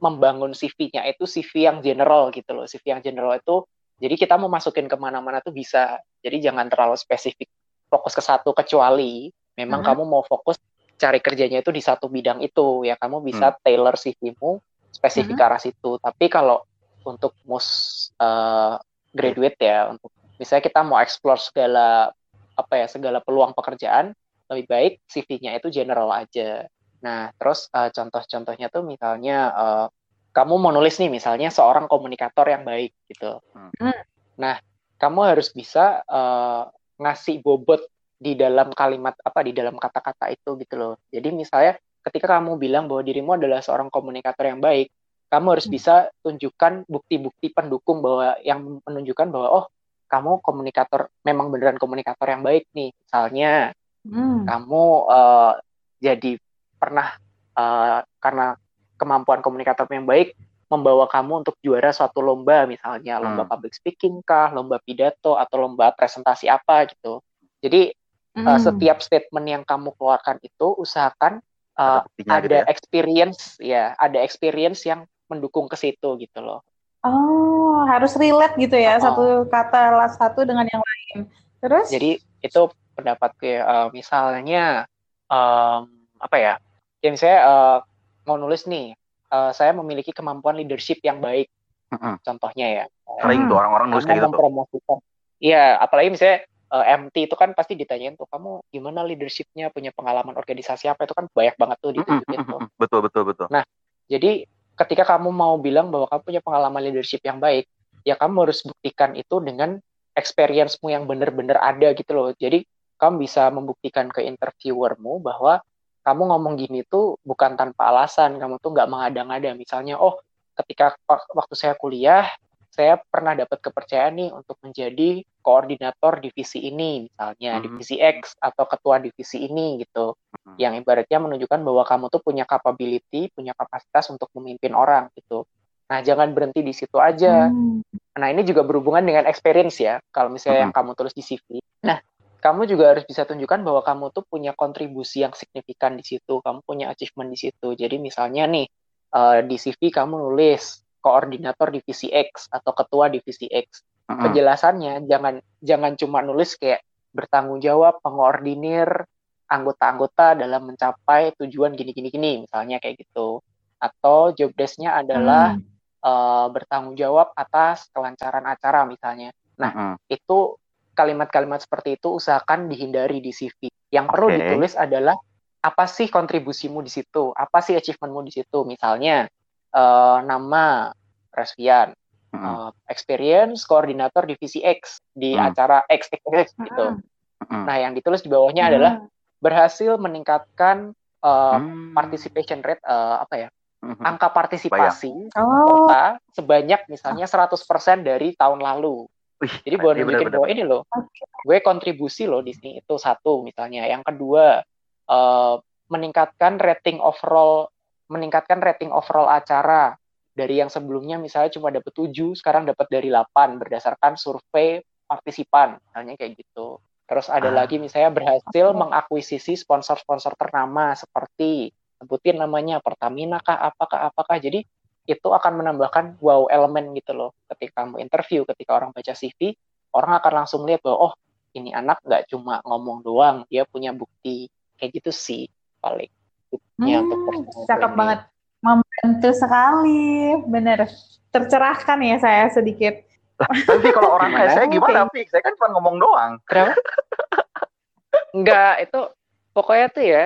membangun CV-nya itu CV yang general gitu loh. CV yang general itu jadi kita mau masukin ke mana-mana tuh bisa. Jadi jangan terlalu spesifik fokus ke satu kecuali memang uh -huh. kamu mau fokus cari kerjanya itu di satu bidang itu ya kamu bisa hmm. tailor CV-mu spesifik uh -huh. ke arah situ. Tapi kalau untuk most uh, graduate ya untuk misalnya kita mau explore segala apa ya segala peluang pekerjaan lebih baik CV-nya itu general aja. Nah, terus uh, contoh-contohnya tuh misalnya uh, kamu mau nulis nih misalnya seorang komunikator yang baik gitu. Hmm. Nah, kamu harus bisa uh, ngasih bobot di dalam kalimat apa di dalam kata-kata itu gitu loh. Jadi misalnya ketika kamu bilang bahwa dirimu adalah seorang komunikator yang baik, kamu harus hmm. bisa tunjukkan bukti-bukti pendukung bahwa yang menunjukkan bahwa oh kamu komunikator memang beneran komunikator yang baik nih. Misalnya hmm. kamu uh, jadi pernah uh, karena kemampuan komunikator yang baik membawa kamu untuk juara suatu lomba misalnya lomba hmm. public speaking kah, lomba pidato atau lomba presentasi apa gitu. Jadi hmm. uh, setiap statement yang kamu keluarkan itu usahakan uh, ada gitu ya? experience ya, ada experience yang mendukung ke situ gitu loh. Oh, harus relate gitu ya oh. satu kata satu dengan yang lain. Terus? Jadi itu pendapat uh, misalnya um, apa ya? Ya misalnya uh, mau nulis nih, uh, saya memiliki kemampuan leadership yang baik. Mm-hmm. Contohnya ya. Sering tuh orang-orang nulis kayak gitu. Mempromosikan. Iya, apalagi misalnya uh, MT itu kan pasti ditanyain tuh kamu gimana leadershipnya, punya pengalaman organisasi apa itu kan banyak banget tuh ditunjukin tuh. Betul betul betul. Nah, jadi ketika kamu mau bilang bahwa kamu punya pengalaman leadership yang baik, ya kamu harus buktikan itu dengan experience-mu yang benar-benar ada gitu loh. Jadi kamu bisa membuktikan ke interviewermu bahwa kamu ngomong gini tuh bukan tanpa alasan, kamu tuh nggak mengada-ngada. Misalnya, oh ketika waktu saya kuliah, saya pernah dapat kepercayaan nih untuk menjadi koordinator divisi ini, misalnya hmm. divisi X atau ketua divisi ini gitu. Hmm. Yang ibaratnya menunjukkan bahwa kamu tuh punya capability, punya kapasitas untuk memimpin orang gitu. Nah, jangan berhenti di situ aja. Hmm. Nah, ini juga berhubungan dengan experience ya. Kalau misalnya hmm. yang kamu tulis di CV. Nah, kamu juga harus bisa tunjukkan bahwa kamu tuh punya kontribusi yang signifikan di situ, kamu punya achievement di situ. Jadi misalnya nih uh, di CV kamu nulis koordinator divisi X atau ketua divisi X. Uh-huh. Penjelasannya jangan jangan cuma nulis kayak bertanggung jawab, pengordinir anggota-anggota dalam mencapai tujuan gini-gini gini, misalnya kayak gitu. Atau job desk-nya adalah hmm. Uh, bertanggung jawab atas kelancaran acara misalnya. Nah, uh-huh. itu kalimat-kalimat seperti itu usahakan dihindari di CV. Yang perlu okay. ditulis adalah apa sih kontribusimu di situ, apa sih achievementmu di situ. Misalnya uh, nama Resvian, mm -hmm. uh, experience koordinator divisi X di mm -hmm. acara X, X, X gitu. Mm -hmm. Nah, yang ditulis di bawahnya mm -hmm. adalah berhasil meningkatkan uh, mm -hmm. participation rate uh, apa ya? Mm-hmm. angka partisipasi oh. sebanyak misalnya 100% dari tahun lalu. Wih, Jadi buat nunjukin bahwa ini loh, gue kontribusi loh di sini itu satu misalnya. Yang kedua, uh, meningkatkan rating overall, meningkatkan rating overall acara dari yang sebelumnya misalnya cuma dapat 7, sekarang dapat dari 8 berdasarkan survei partisipan, misalnya kayak gitu. Terus ada ah. lagi misalnya berhasil mengakuisisi sponsor-sponsor ternama seperti sebutin namanya Pertamina kah apakah apakah. Jadi itu akan menambahkan wow elemen gitu loh ketika kamu interview ketika orang baca CV orang akan langsung lihat bahwa oh ini anak nggak cuma ngomong doang dia punya bukti kayak gitu sih paling hmm, untuk cakep ini. banget membantu sekali bener tercerahkan ya saya sedikit tapi kalau orang kayak saya gimana Fik? Saya kan cuma ngomong doang. Kenapa? Enggak, itu pokoknya tuh ya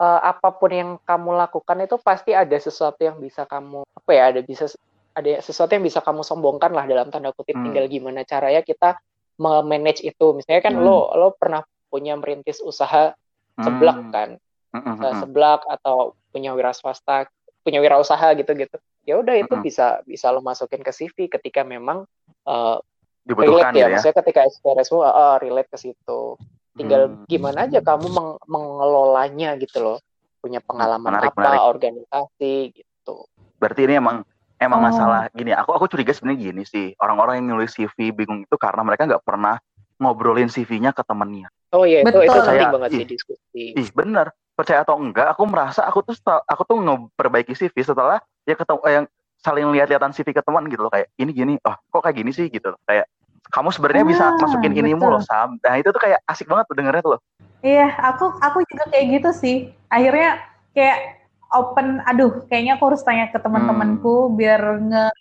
uh, apa pun yang kamu lakukan itu pasti ada sesuatu yang bisa kamu apa ya ada bisa ada sesuatu yang bisa kamu sombongkan lah dalam tanda kutip hmm. tinggal gimana caranya kita memanage itu misalnya kan hmm. lo lo pernah punya merintis usaha seblak hmm. kan hmm. hmm usaha hmm. seblak atau punya wira swasta punya wirausaha gitu gitu ya udah itu hmm. bisa bisa lo masukin ke CV ketika memang uh, relate ya, ya maksudnya ketika experience uh, uh, relate ke situ tinggal hmm. gimana aja kamu meng mengelolanya gitu loh. Punya pengalaman menarik, apa menarik. organisasi gitu. Berarti ini emang emang oh. masalah gini aku aku curiga sebenarnya gini sih. Orang-orang yang nulis CV bingung itu karena mereka nggak pernah ngobrolin CV-nya ke temennya. Oh iya itu itu penting banget sih diskusi. Ih bener. Percaya atau enggak aku merasa aku tuh aku tuh ngeperbaiki CV setelah ya ketemu eh, yang saling lihat-lihatan CV ke teman gitu loh. Kayak ini gini oh kok kayak gini sih? gitu loh. kayak kamu sebenarnya bisa Ah, masukin inimu betul. loh Sam nah itu tuh kayak asik banget tuh dengernya tuh loh Iya, aku aku juga kayak gitu sih. Akhirnya kayak open, aduh, kayaknya aku harus tanya ke teman-temanku biar nge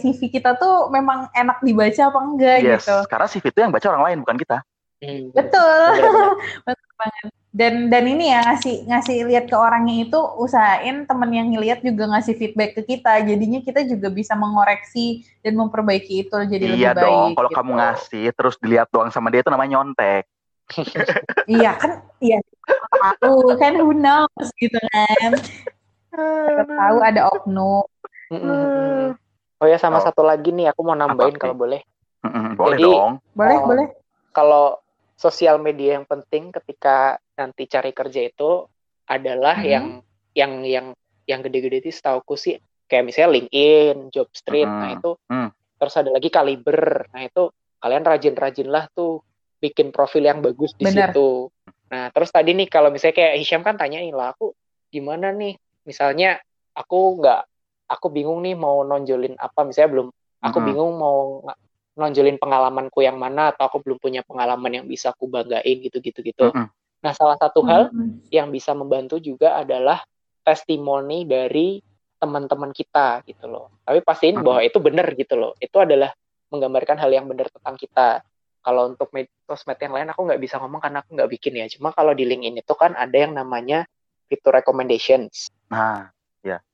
CV kita tuh memang enak dibaca apa enggak yes gitu. karena CV itu yang baca orang lain bukan kita Hmm, Betul. Betul banget. Dan dan ini ya ngasih ngasih lihat ke orangnya itu usahain temen yang ngelihat juga ngasih feedback ke kita. Jadinya kita juga bisa mengoreksi dan memperbaiki itu jadi lebih iya baik. dong kalau gitu. kamu ngasih terus dilihat doang sama dia itu namanya nyontek Iya kan, iya tahu kan who knows gitu kan. Tahu ada oknum. Mm, mm, mm, mm. Oh ya sama Oh. satu lagi nih aku mau nambahin kalau boleh. Boleh Jadi- dong Boleh, Oh. boleh. Kalau sosial media yang penting ketika nanti cari kerja itu adalah Mhm. yang yang yang yang gede-gede itu setauku sih kayak misalnya LinkedIn, Jobstreet, Mhm. nah itu Hmm. terus ada lagi Kaliber. Nah itu kalian rajin-rajinlah tuh bikin profil yang bagus di Benar. situ. Nah terus tadi nih kalau misalnya kayak Hisham kan tanyain lah aku gimana nih misalnya aku nggak aku bingung nih mau nonjolin apa misalnya belum aku Mm-mm. bingung mau nonjolin pengalamanku yang mana atau aku belum punya pengalaman yang bisa aku banggain gitu-gitu gitu. Mm-mm. Nah salah satu hal Mhm. yang bisa membantu juga adalah testimoni dari teman-teman kita gitu loh. Tapi pastiin Mhm. bahwa itu benar gitu loh. Itu adalah menggambarkan hal yang benar tentang kita. Kalau untuk med- sosmed yang lain aku nggak bisa ngomong karena aku nggak bikin ya. Cuma kalau di LinkedIn itu kan ada yang namanya fitur recommendations. nah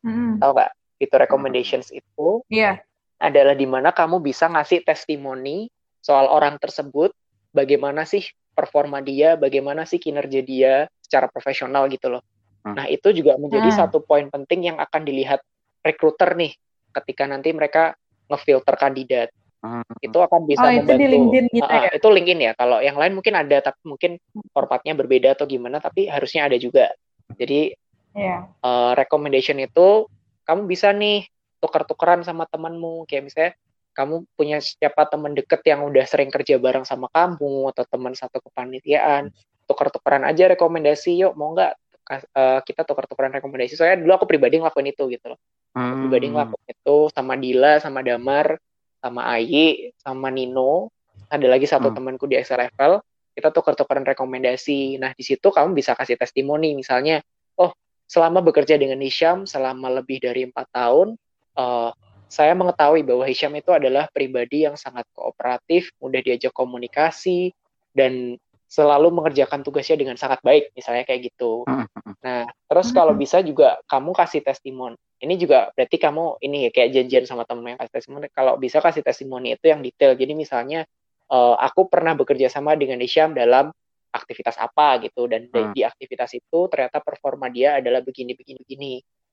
Mhm. Tahu nggak? Fitur recommendations itu Iya. Adalah di mana kamu bisa ngasih testimoni soal orang tersebut, bagaimana sih performa dia, bagaimana sih kinerja dia secara profesional gitu loh. Hmm. Nah, itu juga menjadi Hmm. satu poin penting yang akan dilihat recruiter nih ketika nanti mereka ngefilter kandidat. Mm, Itu akan bisa Oh, itu membantu. di LinkedIn gitu ah, ya? itu LinkedIn ya. Kalau yang lain mungkin ada tapi mungkin formatnya berbeda atau gimana, tapi harusnya ada juga. Jadi Iya. eh, recommendation itu kamu bisa nih tuker-tukeran sama temanmu. Kayak misalnya kamu punya siapa teman deket yang udah sering kerja bareng sama kamu atau teman satu kepanitiaan tuker-tukeran aja rekomendasi yuk mau nggak eh, kita tuker-tukeran rekomendasi? Soalnya dulu aku pribadi ngelakuin itu gitu loh. Aku pribadi ngelakuin itu sama Dila sama Damar sama Ayi sama Nino. Ada lagi satu Hmm. temanku di Excel level kita tuker-tukeran rekomendasi. Nah di situ kamu bisa kasih testimoni. Misalnya oh selama bekerja dengan Hisham selama lebih dari empat tahun eh, saya mengetahui bahwa Hisham itu adalah pribadi yang sangat kooperatif mudah diajak komunikasi dan selalu mengerjakan tugasnya dengan sangat baik misalnya kayak gitu mm, mm, Nah, terus Hmm. kalau bisa juga kamu kasih testimoni. Ini juga berarti kamu ini ya kayak janjian sama temen yang kasih testimoni. Kalau bisa kasih testimoni itu yang detail. Jadi misalnya eh, aku pernah bekerja sama dengan Hisham dalam aktivitas apa gitu dan di, Hmm. di aktivitas itu ternyata performa dia adalah begini begini begini.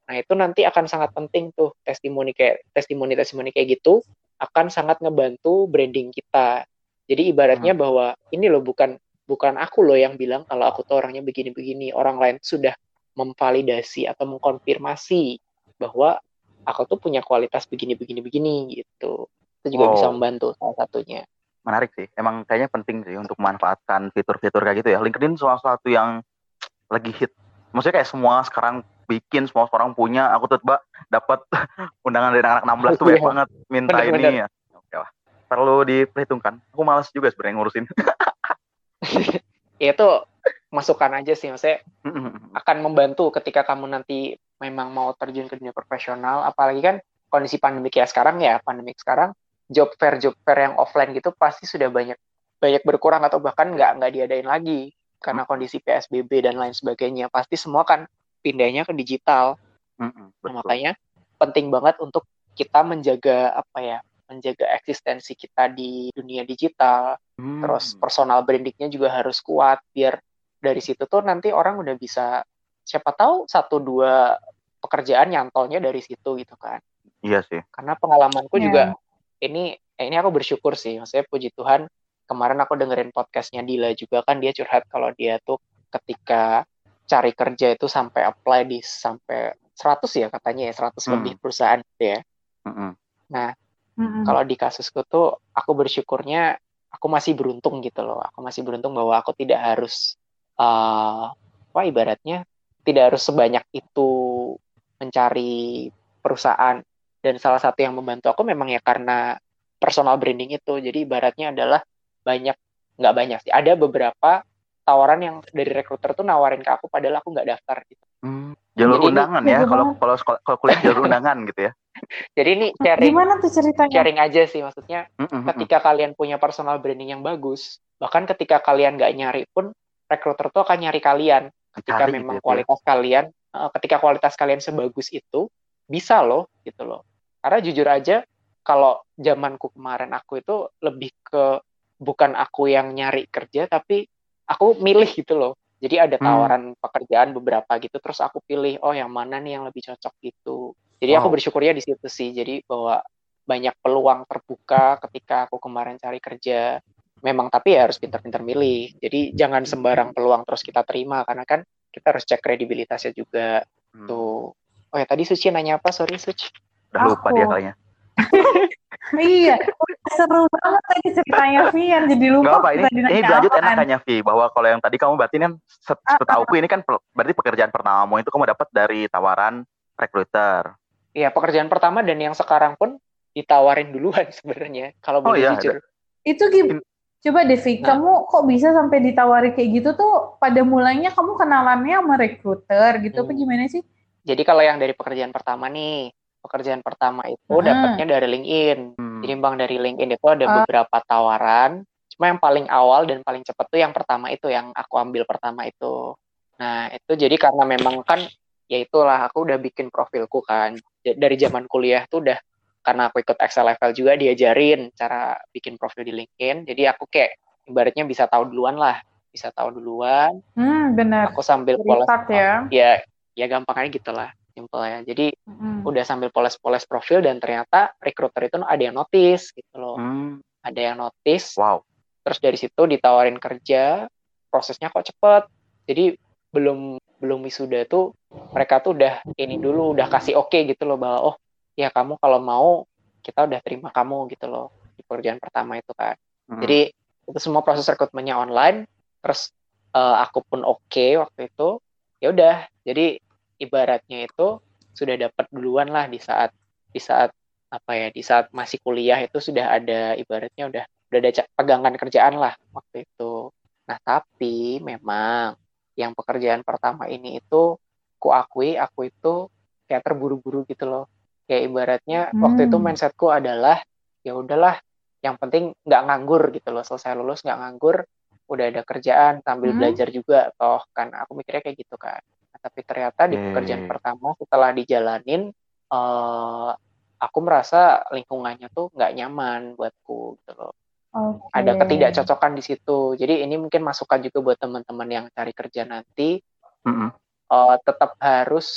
Nah, itu nanti akan sangat penting tuh testimoni kayak testimoni testimoni kayak gitu akan sangat ngebantu branding kita. Jadi ibaratnya bahwa ini loh bukan bukan aku loh yang bilang kalau aku tuh orangnya begini-begini. Orang lain sudah memvalidasi atau mengkonfirmasi bahwa aku tuh punya kualitas begini-begini begini gitu. Itu juga Wow. bisa membantu salah satunya. menarik sih emang kayaknya penting sih untuk memanfaatkan fitur-fitur kayak gitu ya LinkedIn salah satu yang lagi hit maksudnya kayak semua sekarang bikin semua orang punya aku tuh mbak dapat undangan dari anak 16 tuh banyak Iya. banget minta Bener-bener. ini ya. Oke lah. Perlu diperhitungkan. Aku malas juga sebenarnya ngurusin. Ya itu masukan aja sih maksudnya akan membantu ketika kamu nanti memang mau terjun ke dunia profesional. Apalagi kan kondisi pandemi kayak sekarang ya pandemi sekarang job fair job fair yang offline gitu pasti sudah banyak banyak berkurang atau bahkan nggak nggak diadain lagi karena kondisi PSBB dan lain sebagainya pasti semua kan pindahnya ke digital Nah, betul. makanya penting banget untuk kita menjaga apa ya menjaga eksistensi kita di dunia digital Hmm. terus personal brandingnya juga harus kuat biar dari situ tuh nanti orang udah bisa siapa tahu satu dua pekerjaan nyantolnya dari situ gitu kan iya sih karena pengalamanku Iya. juga ini ini aku bersyukur sih maksudnya puji Tuhan kemarin aku dengerin podcastnya Dila juga kan dia curhat kalau dia tuh ketika cari kerja itu sampai apply di sampai 100 ya katanya ya 100 Hmm. lebih perusahaan gitu ya Mm-mm. Mm-mm. kalau di kasusku tuh aku bersyukurnya aku masih beruntung gitu loh aku masih beruntung bahwa aku tidak harus eh apa ibaratnya tidak harus sebanyak itu mencari perusahaan dan salah satu yang membantu aku memang ya karena personal branding itu jadi ibaratnya adalah banyak nggak banyak sih ada beberapa tawaran yang dari rekruter tuh nawarin ke aku padahal aku nggak daftar gitu Hmm, jalur Jadi ini- undangan ya Iya, kalau kalau kalau kuliah jalur undangan gitu ya. jadi ini sharing Gimana tuh ceritanya? sharing aja sih maksudnya Mm, mm, mm. ketika kalian punya personal branding yang bagus bahkan ketika kalian nggak nyari pun rekruter tuh akan nyari kalian ketika Dicari memang gitu ya. kualitas kalian eh, ketika kualitas kalian sebagus itu bisa loh gitu loh karena jujur aja kalau zamanku kemarin aku itu lebih ke bukan aku yang nyari kerja tapi aku milih gitu loh jadi ada Hmm. tawaran pekerjaan beberapa gitu terus aku pilih oh yang mana nih yang lebih cocok gitu jadi aku Wow. bersyukurnya di situ sih jadi bahwa banyak peluang terbuka ketika aku kemarin cari kerja memang tapi ya harus pintar-pintar milih jadi jangan sembarang peluang terus kita terima karena kan kita harus cek kredibilitasnya juga Hmm. tuh oh ya tadi Suci nanya apa sorry Suci Udah lupa Aku. dia kayaknya. iya, seru banget tadi ceritanya Vian. Jadi lupa apa ini ini nanya lanjut apaan. enak kayaknya Vi bahwa kalau yang tadi kamu berarti kan set- setauku ini kan pel- berarti pekerjaan pertamamu itu kamu dapat dari tawaran recruiter. Iya pekerjaan pertama dan yang sekarang pun ditawarin duluan sebenarnya kalau Oh, boleh iya, jujur Itu gim- Coba Devi, Nah. kamu kok bisa sampai ditawari kayak gitu tuh pada mulanya kamu kenalannya sama rekruter gitu apa Hmm. gimana sih? jadi kalau yang dari pekerjaan pertama nih pekerjaan pertama itu Hmm. dapatnya dari LinkedIn Hmm. Jadi bang dari LinkedIn itu ada Ah. beberapa tawaran. Cuma yang paling awal dan paling cepat tuh yang pertama itu yang aku ambil pertama itu. Nah itu jadi karena memang kan ya itulah aku udah bikin profilku kan dari zaman kuliah tuh udah karena aku ikut Excel level juga diajarin cara bikin profil di LinkedIn. Jadi aku kayak ibaratnya bisa tahu duluan lah, bisa tahu duluan. Hmm, benar. Aku sambil Restart ya. ya ya gampangnya gitulah simple ya. Jadi Hmm. udah sambil poles-poles profil dan ternyata recruiter itu ada yang notice gitu loh Hmm. ada yang notice Wow. terus dari situ ditawarin kerja prosesnya kok cepet jadi belum belum wisuda tuh mereka tuh udah ini dulu udah kasih oke gitu loh bahwa oh ya kamu kalau mau kita udah terima kamu gitu loh di pekerjaan pertama itu kan Hmm. jadi itu semua proses rekrutmennya online terus eh, aku pun oke waktu itu ya udah jadi ibaratnya itu sudah dapat duluan lah di saat di saat apa ya di saat masih kuliah itu sudah ada ibaratnya udah udah ada pegangan kerjaan lah waktu itu. Nah tapi memang yang pekerjaan pertama ini itu ku akui aku itu kayak terburu-buru gitu loh. Kayak ibaratnya waktu itu Hmm. mindsetku adalah ya udahlah yang penting nggak nganggur gitu loh. Selesai lulus nggak nganggur udah ada kerjaan sambil Hmm. belajar juga. Toh kan aku mikirnya kayak gitu kan tapi ternyata di pekerjaan pertama setelah dijalanin eh aku merasa lingkungannya tuh nggak nyaman buatku gitu loh. Oke. ada ketidakcocokan di situ. Jadi ini mungkin masukan juga buat teman-teman yang cari kerja nanti. Mm-mm. eh, tetap harus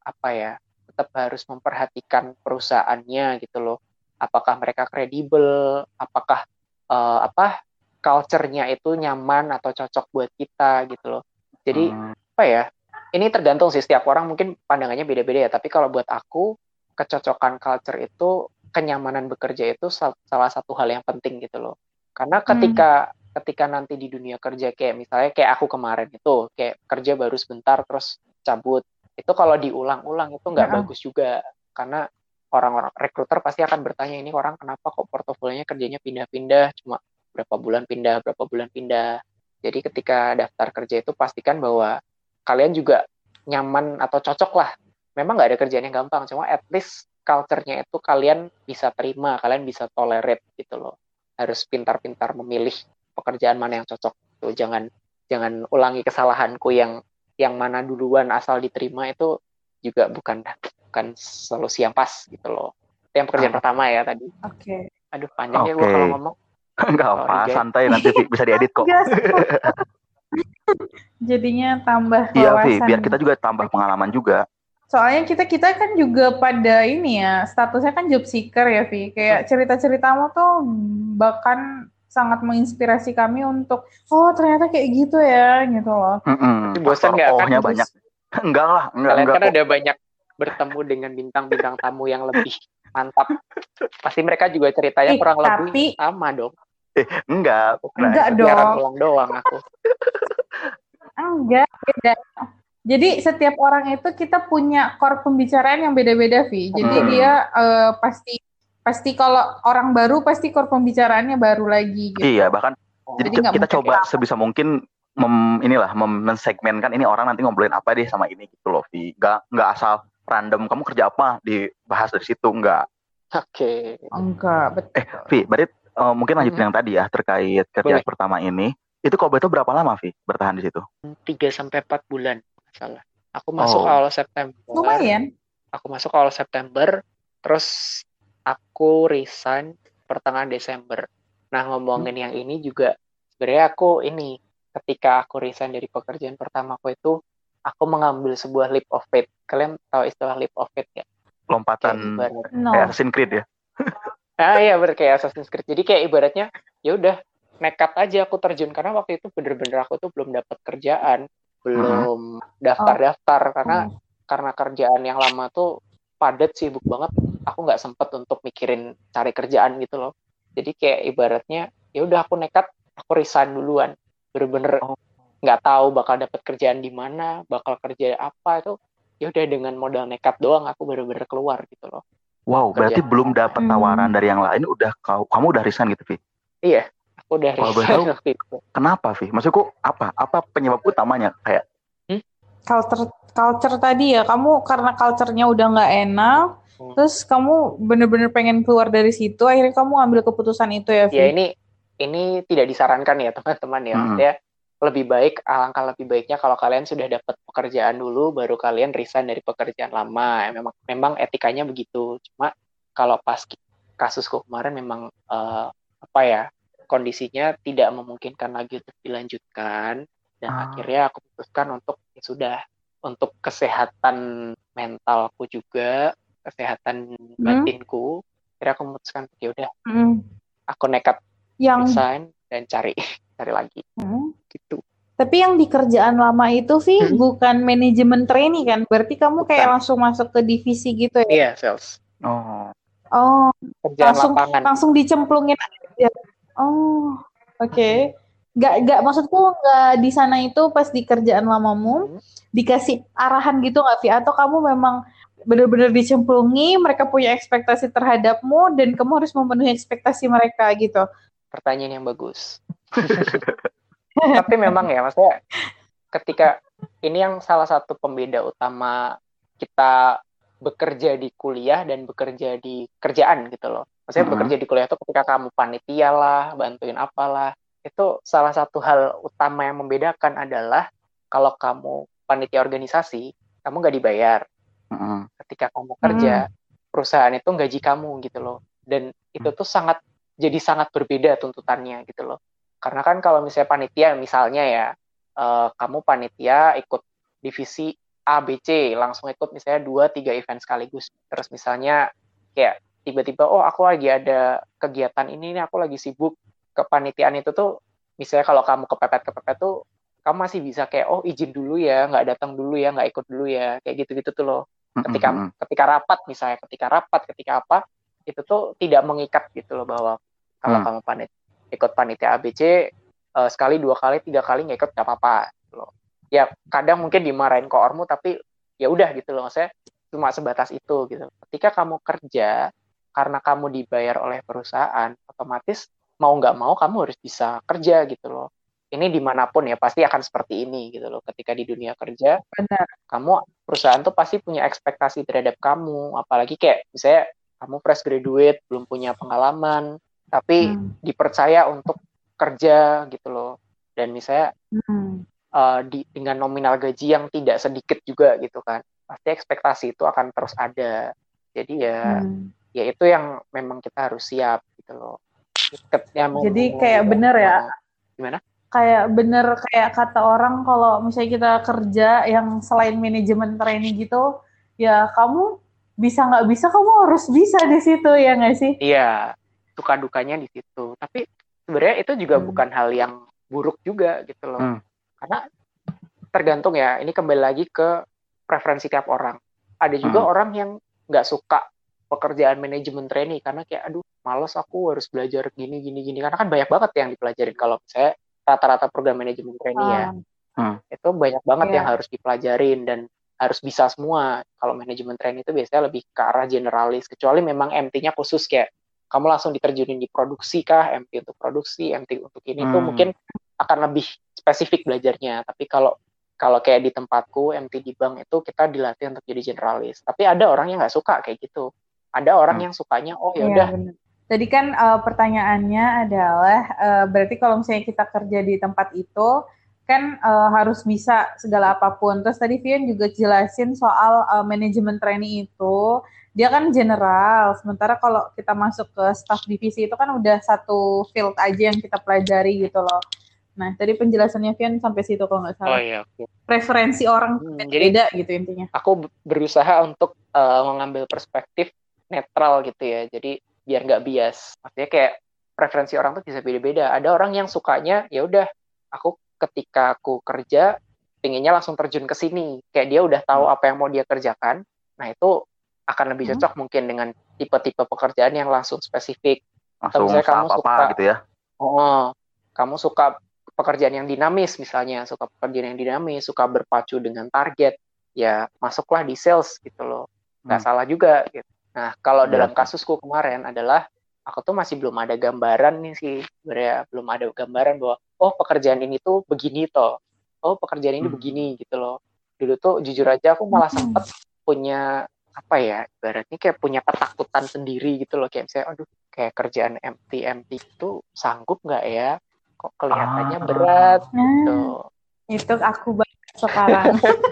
apa ya tetap harus memperhatikan perusahaannya gitu loh. Apakah mereka kredibel? Apakah eh, apa culture-nya itu nyaman atau cocok buat kita gitu loh. Jadi Hmm. apa ya ini tergantung sih setiap orang mungkin pandangannya beda-beda ya. Tapi kalau buat aku kecocokan culture itu kenyamanan bekerja itu sal- salah satu hal yang penting gitu loh. Karena ketika ketika nanti di dunia kerja kayak misalnya kayak aku kemarin itu kayak kerja baru sebentar terus cabut itu kalau diulang-ulang itu nggak Ya. bagus juga. Karena orang-orang rekruter pasti akan bertanya ini orang kenapa kok portofolionya kerjanya pindah-pindah? Cuma berapa bulan pindah berapa bulan pindah? Jadi ketika daftar kerja itu pastikan bahwa kalian juga nyaman atau cocok lah memang nggak ada kerjaan yang gampang cuma at least culture-nya itu kalian bisa terima kalian bisa tolerate gitu loh harus pintar-pintar memilih pekerjaan mana yang cocok tuh jangan jangan ulangi kesalahanku yang yang mana duluan asal diterima itu juga bukan bukan solusi yang pas gitu loh itu yang pekerjaan Ah. pertama ya tadi Oke. aduh panjang ya gue Oke. kalau ngomong Nggak Sorry, apa, santai nanti bisa diedit kok. Jadinya tambah Iya Vi, biar kita juga tambah pengalaman juga. Soalnya kita kita kan juga pada ini ya statusnya kan job seeker ya Vi. Kayak cerita-ceritamu tuh bahkan sangat menginspirasi kami untuk oh ternyata kayak gitu ya gitu loh. Mm-mm. Tapi bosan nggak kan banyak. Enggak lah, enggak kalian enggak kan kok. udah banyak bertemu dengan bintang-bintang tamu yang lebih mantap pasti mereka juga ceritanya Eh, kurang lebih sama dong Enggak. Nah, Enggak siaran dong. ulang doang aku Enggak beda. Jadi setiap orang itu kita punya core pembicaraan yang beda-beda, Vi. Jadi Hmm. dia eh, pasti pasti kalau orang baru pasti core pembicaraannya baru lagi gitu. Iya, bahkan jadi, kita coba sebisa mungkin mem, inilah mem- mensegmenkan ini orang nanti ngobrolin apa deh sama ini gitu loh, Vi. Nggak nggak asal random kamu kerja apa dibahas dari situ nggak. Oke. Enggak, betul. Eh, Vi, berarti eh, mungkin lanjutin Mhm. yang tadi ya terkait kerja Boleh. pertama ini. Itu kau itu berapa lama, Vi, bertahan di situ? 3 sampai 4 bulan salah. Aku masuk Oh. awal September. Lumayan. Aku masuk awal September, terus aku resign pertengahan Desember. Nah, ngomongin yang ini juga sebenarnya aku ini ketika aku resign dari pekerjaan pertama aku itu aku mengambil sebuah leap of faith. Kalian tahu istilah leap of faith ya? Lompatan No. kayak Assassin's Creed ya? Ah iya bener kayak Assassin's Creed. Jadi kayak ibaratnya ya udah nekat aja aku terjun karena waktu itu bener-bener aku tuh belum dapat kerjaan, belum daftar-daftar karena Oh. karena kerjaan yang lama tuh padat sibuk banget. Aku nggak sempet untuk mikirin cari kerjaan gitu loh. Jadi kayak ibaratnya ya udah aku nekat, aku resign duluan. Bener-bener Oh. nggak tahu bakal dapat kerjaan di mana, bakal kerja apa itu. Ya udah dengan modal nekat doang aku bener-bener keluar gitu loh. Wow, berarti Kerjaan. belum dapat Hmm. tawaran dari yang lain udah kau kamu udah resign gitu, Vi. Iya, aku udah Kalau resign tahu? waktu itu. Kenapa, Vi? Maksudku apa? Apa penyebab utamanya? Kayak culture culture tadi ya kamu karena culture-nya udah nggak enak Hmm. terus kamu bener-bener pengen keluar dari situ akhirnya kamu ambil keputusan itu ya Vi? Ya ini ini tidak disarankan ya teman-teman ya. Hmm. Maksudnya lebih baik alangkah lebih baiknya kalau kalian sudah dapat pekerjaan dulu baru kalian resign dari pekerjaan lama. Memang memang etikanya begitu. Cuma kalau pas kasusku kemarin memang eh, apa ya kondisinya tidak memungkinkan lagi untuk dilanjutkan dan Ah. akhirnya aku putuskan untuk ya sudah untuk kesehatan mentalku juga kesehatan batinku akhirnya aku memutuskan ya udah Mm. aku nekat yang resign dan cari cari lagi Mm. Gitu. tapi yang di kerjaan lama itu Vi Hmm. bukan manajemen trainee kan berarti kamu kayak Bukan. langsung masuk ke divisi gitu ya Iya, sales. oh, oh Kerjaan langsung lapangan. langsung dicemplungin aja oh oke Gak, gak maksudku nggak di sana itu pas di kerjaan lamamu Hmm. dikasih arahan gitu nggak Vi atau kamu memang benar-benar dicemplungi mereka punya ekspektasi terhadapmu dan kamu harus memenuhi ekspektasi mereka gitu Pertanyaan yang bagus. Tapi memang ya, maksudnya ketika ini yang salah satu pembeda utama kita bekerja di kuliah dan bekerja di kerjaan gitu loh. Maksudnya Mhm. bekerja di kuliah itu ketika kamu panitia lah, bantuin apalah, itu salah satu hal utama yang membedakan adalah kalau kamu panitia organisasi, kamu nggak dibayar. mm-mm. ketika kamu kerja perusahaan itu gaji kamu gitu loh dan itu tuh sangat jadi sangat berbeda tuntutannya gitu loh karena kan kalau misalnya panitia misalnya ya eh, kamu panitia ikut divisi A B C langsung ikut misalnya dua tiga event sekaligus terus misalnya kayak tiba-tiba oh aku lagi ada kegiatan ini nih aku lagi sibuk kepanitiaan itu tuh misalnya kalau kamu kepepet kepepet tuh kamu masih bisa kayak oh izin dulu ya nggak datang dulu ya nggak ikut dulu ya kayak gitu-gitu tuh loh ketika Mm-mm. ketika rapat misalnya ketika rapat ketika apa itu tuh tidak mengikat gitu loh bahwa kalau Hmm. kamu panit ikut panitia ABC eh, sekali dua kali tiga kali nggak ikut nggak apa-apa gitu loh. Ya kadang mungkin dimarahin koormu tapi ya udah gitu loh. Maksudnya cuma sebatas itu gitu. Ketika kamu kerja karena kamu dibayar oleh perusahaan otomatis mau nggak mau kamu harus bisa kerja gitu loh. Ini di mana pun ya pasti akan seperti ini gitu loh. Ketika di dunia kerja benar. kamu perusahaan tuh pasti punya ekspektasi terhadap kamu. Apalagi kayak misalnya kamu fresh graduate belum punya pengalaman tapi Hmm. dipercaya untuk kerja gitu loh dan misalnya Hmm. eh, di dengan nominal gaji yang tidak sedikit juga gitu kan pasti ekspektasi itu akan terus ada jadi ya Hmm. ya itu yang memang kita harus siap gitu loh Ket- ya, mau- Jadi kayak bener ya? gimana kayak bener kayak kata orang kalau misalnya kita kerja yang selain manajemen training gitu ya kamu bisa nggak bisa kamu harus bisa di situ ya nggak sih Iya, suka dukanya di situ. Tapi sebenarnya itu juga Hmm. bukan hal yang buruk juga gitu loh. Hmm. Karena tergantung ya, ini kembali lagi ke preferensi tiap orang. Ada juga Hmm. orang yang nggak suka pekerjaan manajemen trainee karena kayak aduh males aku harus belajar gini gini gini karena kan banyak banget yang dipelajarin kalau misalnya rata-rata program manajemen trainee ya. Ah, Hmm. itu banyak banget Iya. yang harus dipelajarin dan harus bisa semua. Kalau manajemen training itu biasanya lebih ke arah generalis, kecuali memang MT-nya khusus kayak kamu langsung diterjunin di produksi kah, MT untuk produksi, MT untuk ini tuh Hmm. mungkin akan lebih spesifik belajarnya. Tapi kalau kalau kayak di tempatku MT di bank itu kita dilatih untuk jadi generalis. Tapi ada orang yang nggak suka kayak gitu. Ada orang Hmm. yang sukanya oh ya Iya, udah benar. Tadi kan eh, pertanyaannya adalah eh, berarti kalau misalnya kita kerja di tempat itu kan eh, harus bisa segala apa pun. Terus tadi Vian juga jelasin soal eh, manajemen training itu dia kan general. Sementara kalau kita masuk ke staff divisi itu kan udah satu field aja yang kita pelajari gitu loh. Nah, tadi penjelasannya Vian sampai situ kalau nggak oh salah. iya oke. Preferensi orang Hmm, jadi beda gitu intinya. aku berusaha untuk uh, mengambil perspektif netral gitu ya. Jadi biar nggak bias. Maksudnya kayak preferensi orang tuh bisa beda-beda. Ada orang yang sukanya ya udah aku ketika aku kerja pinginnya langsung terjun ke sini. Kayak dia udah tahu apa yang mau dia kerjakan. Nah itu akan lebih Hmm. cocok mungkin dengan tipe-tipe pekerjaan yang langsung spesifik. langsung misalnya kamu apa apa suka- gitu ya Oh, kamu suka pekerjaan yang dinamis misalnya, suka pekerjaan yang dinamis, suka berpacu dengan target, ya masuklah di sales gitu loh. Nggak Hmm. salah juga gitu. Nah, kalau Iya. dalam kasusku kemarin adalah aku tuh masih belum ada gambaran nih sih, sebenarnya belum ada gambaran bahwa oh pekerjaan ini tuh begini toh. Oh, pekerjaan ini Hmm. begini gitu loh. Dulu tuh jujur aja aku malah Hmm. sempet punya apa ya, ibaratnya kayak punya ketakutan sendiri gitu loh kayak misalnya aduh kayak kerjaan MT MT itu sanggup nggak ya? Kok kelihatannya Ah. berat Nah, tuh. itu aku banget sekarang.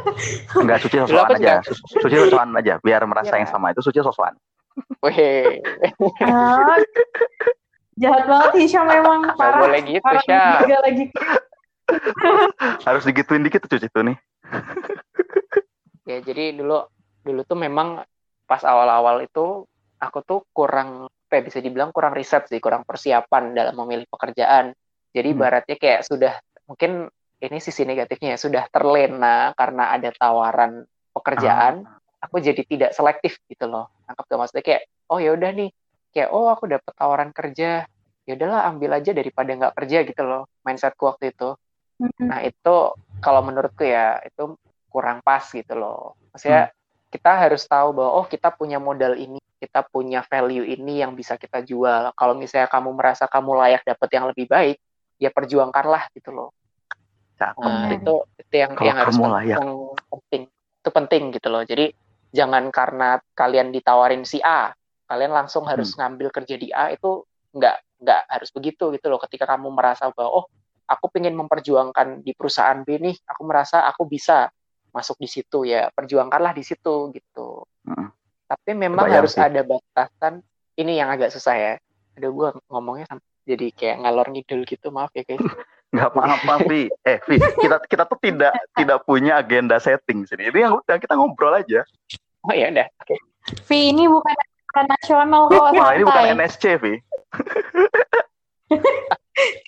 enggak suci sosokan aja Su- suci sosokan aja biar merasa Iya. yang sama itu suci sosokan Weh, Ah, jahat banget Hisham memang nggak parah. boleh gitu, parah juga lagi. harus digituin dikit tuh cuci tuh nih Ya, jadi dulu dulu tuh memang pas awal-awal itu aku tuh kurang apa ya, bisa dibilang kurang riset sih, kurang persiapan dalam memilih pekerjaan. Jadi Hmm. ibaratnya kayak sudah mungkin ini sisi negatifnya ya, sudah terlena karena ada tawaran pekerjaan, aku jadi tidak selektif gitu loh. Nangkep gak maksudnya kayak oh ya udah nih, kayak oh aku dapat tawaran kerja, ya udahlah ambil aja daripada nggak kerja gitu loh. Mindsetku waktu itu. Mm-mm. Nah itu kalau menurutku ya itu kurang pas gitu loh. Maksudnya kita harus tahu bahwa oh kita punya modal ini, kita punya value ini yang bisa kita jual. Kalau misalnya kamu merasa kamu layak dapat yang lebih baik, ya perjuangkanlah gitu loh. Nah, itu itu yang Kalau yang harus layak. yang penting. Itu penting gitu loh. Jadi jangan karena kalian ditawarin si A, kalian langsung harus ngambil kerja di A itu nggak nggak harus begitu gitu loh. Ketika kamu merasa bahwa oh aku pengen memperjuangkan di perusahaan B nih, aku merasa aku bisa masuk di situ ya, perjuangkanlah di situ gitu. Mm. Tapi memang Kebayang harus sih. ada batasan. Ini yang agak susah ya. Aduh gue ngomongnya jadi kayak ngalor ngidul gitu, maaf ya guys. nggak apa-apa Vi eh Vi kita kita tuh tidak tidak punya agenda setting sini ini yang udah kita ngobrol aja Oh ya udah, oke. Vi ini bukan acara nasional kok Wah ini bukan. NSC Vi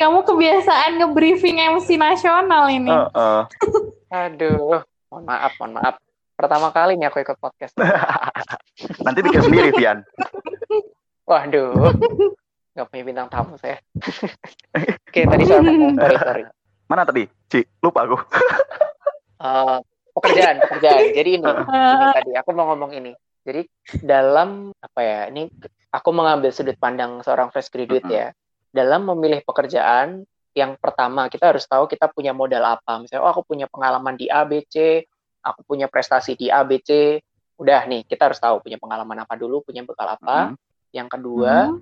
Kamu kebiasaan nge-briefing MC nasional ini. Heeh. Aduh, mohon maaf, mohon maaf. Pertama kali nih aku ikut podcast. nanti bikin sendiri Vian Waduh, nggak punya bintang tamu saya. Oke, tadi saya ngomong, sorry, sorry. mana tadi Ci lupa aku Eh, pekerjaan, pekerjaan. Jadi ini, ini tadi aku mau ngomong ini. Jadi dalam apa ya? Ini aku mengambil sudut pandang seorang fresh graduate Mm-mm. ya. Dalam memilih pekerjaan, yang pertama kita harus tahu kita punya modal apa. Misalnya, oh aku punya pengalaman di A, B, C, aku punya prestasi di A, B, C. Udah nih, kita harus tahu punya pengalaman apa dulu, punya bekal apa. Mm. Yang kedua, hmm.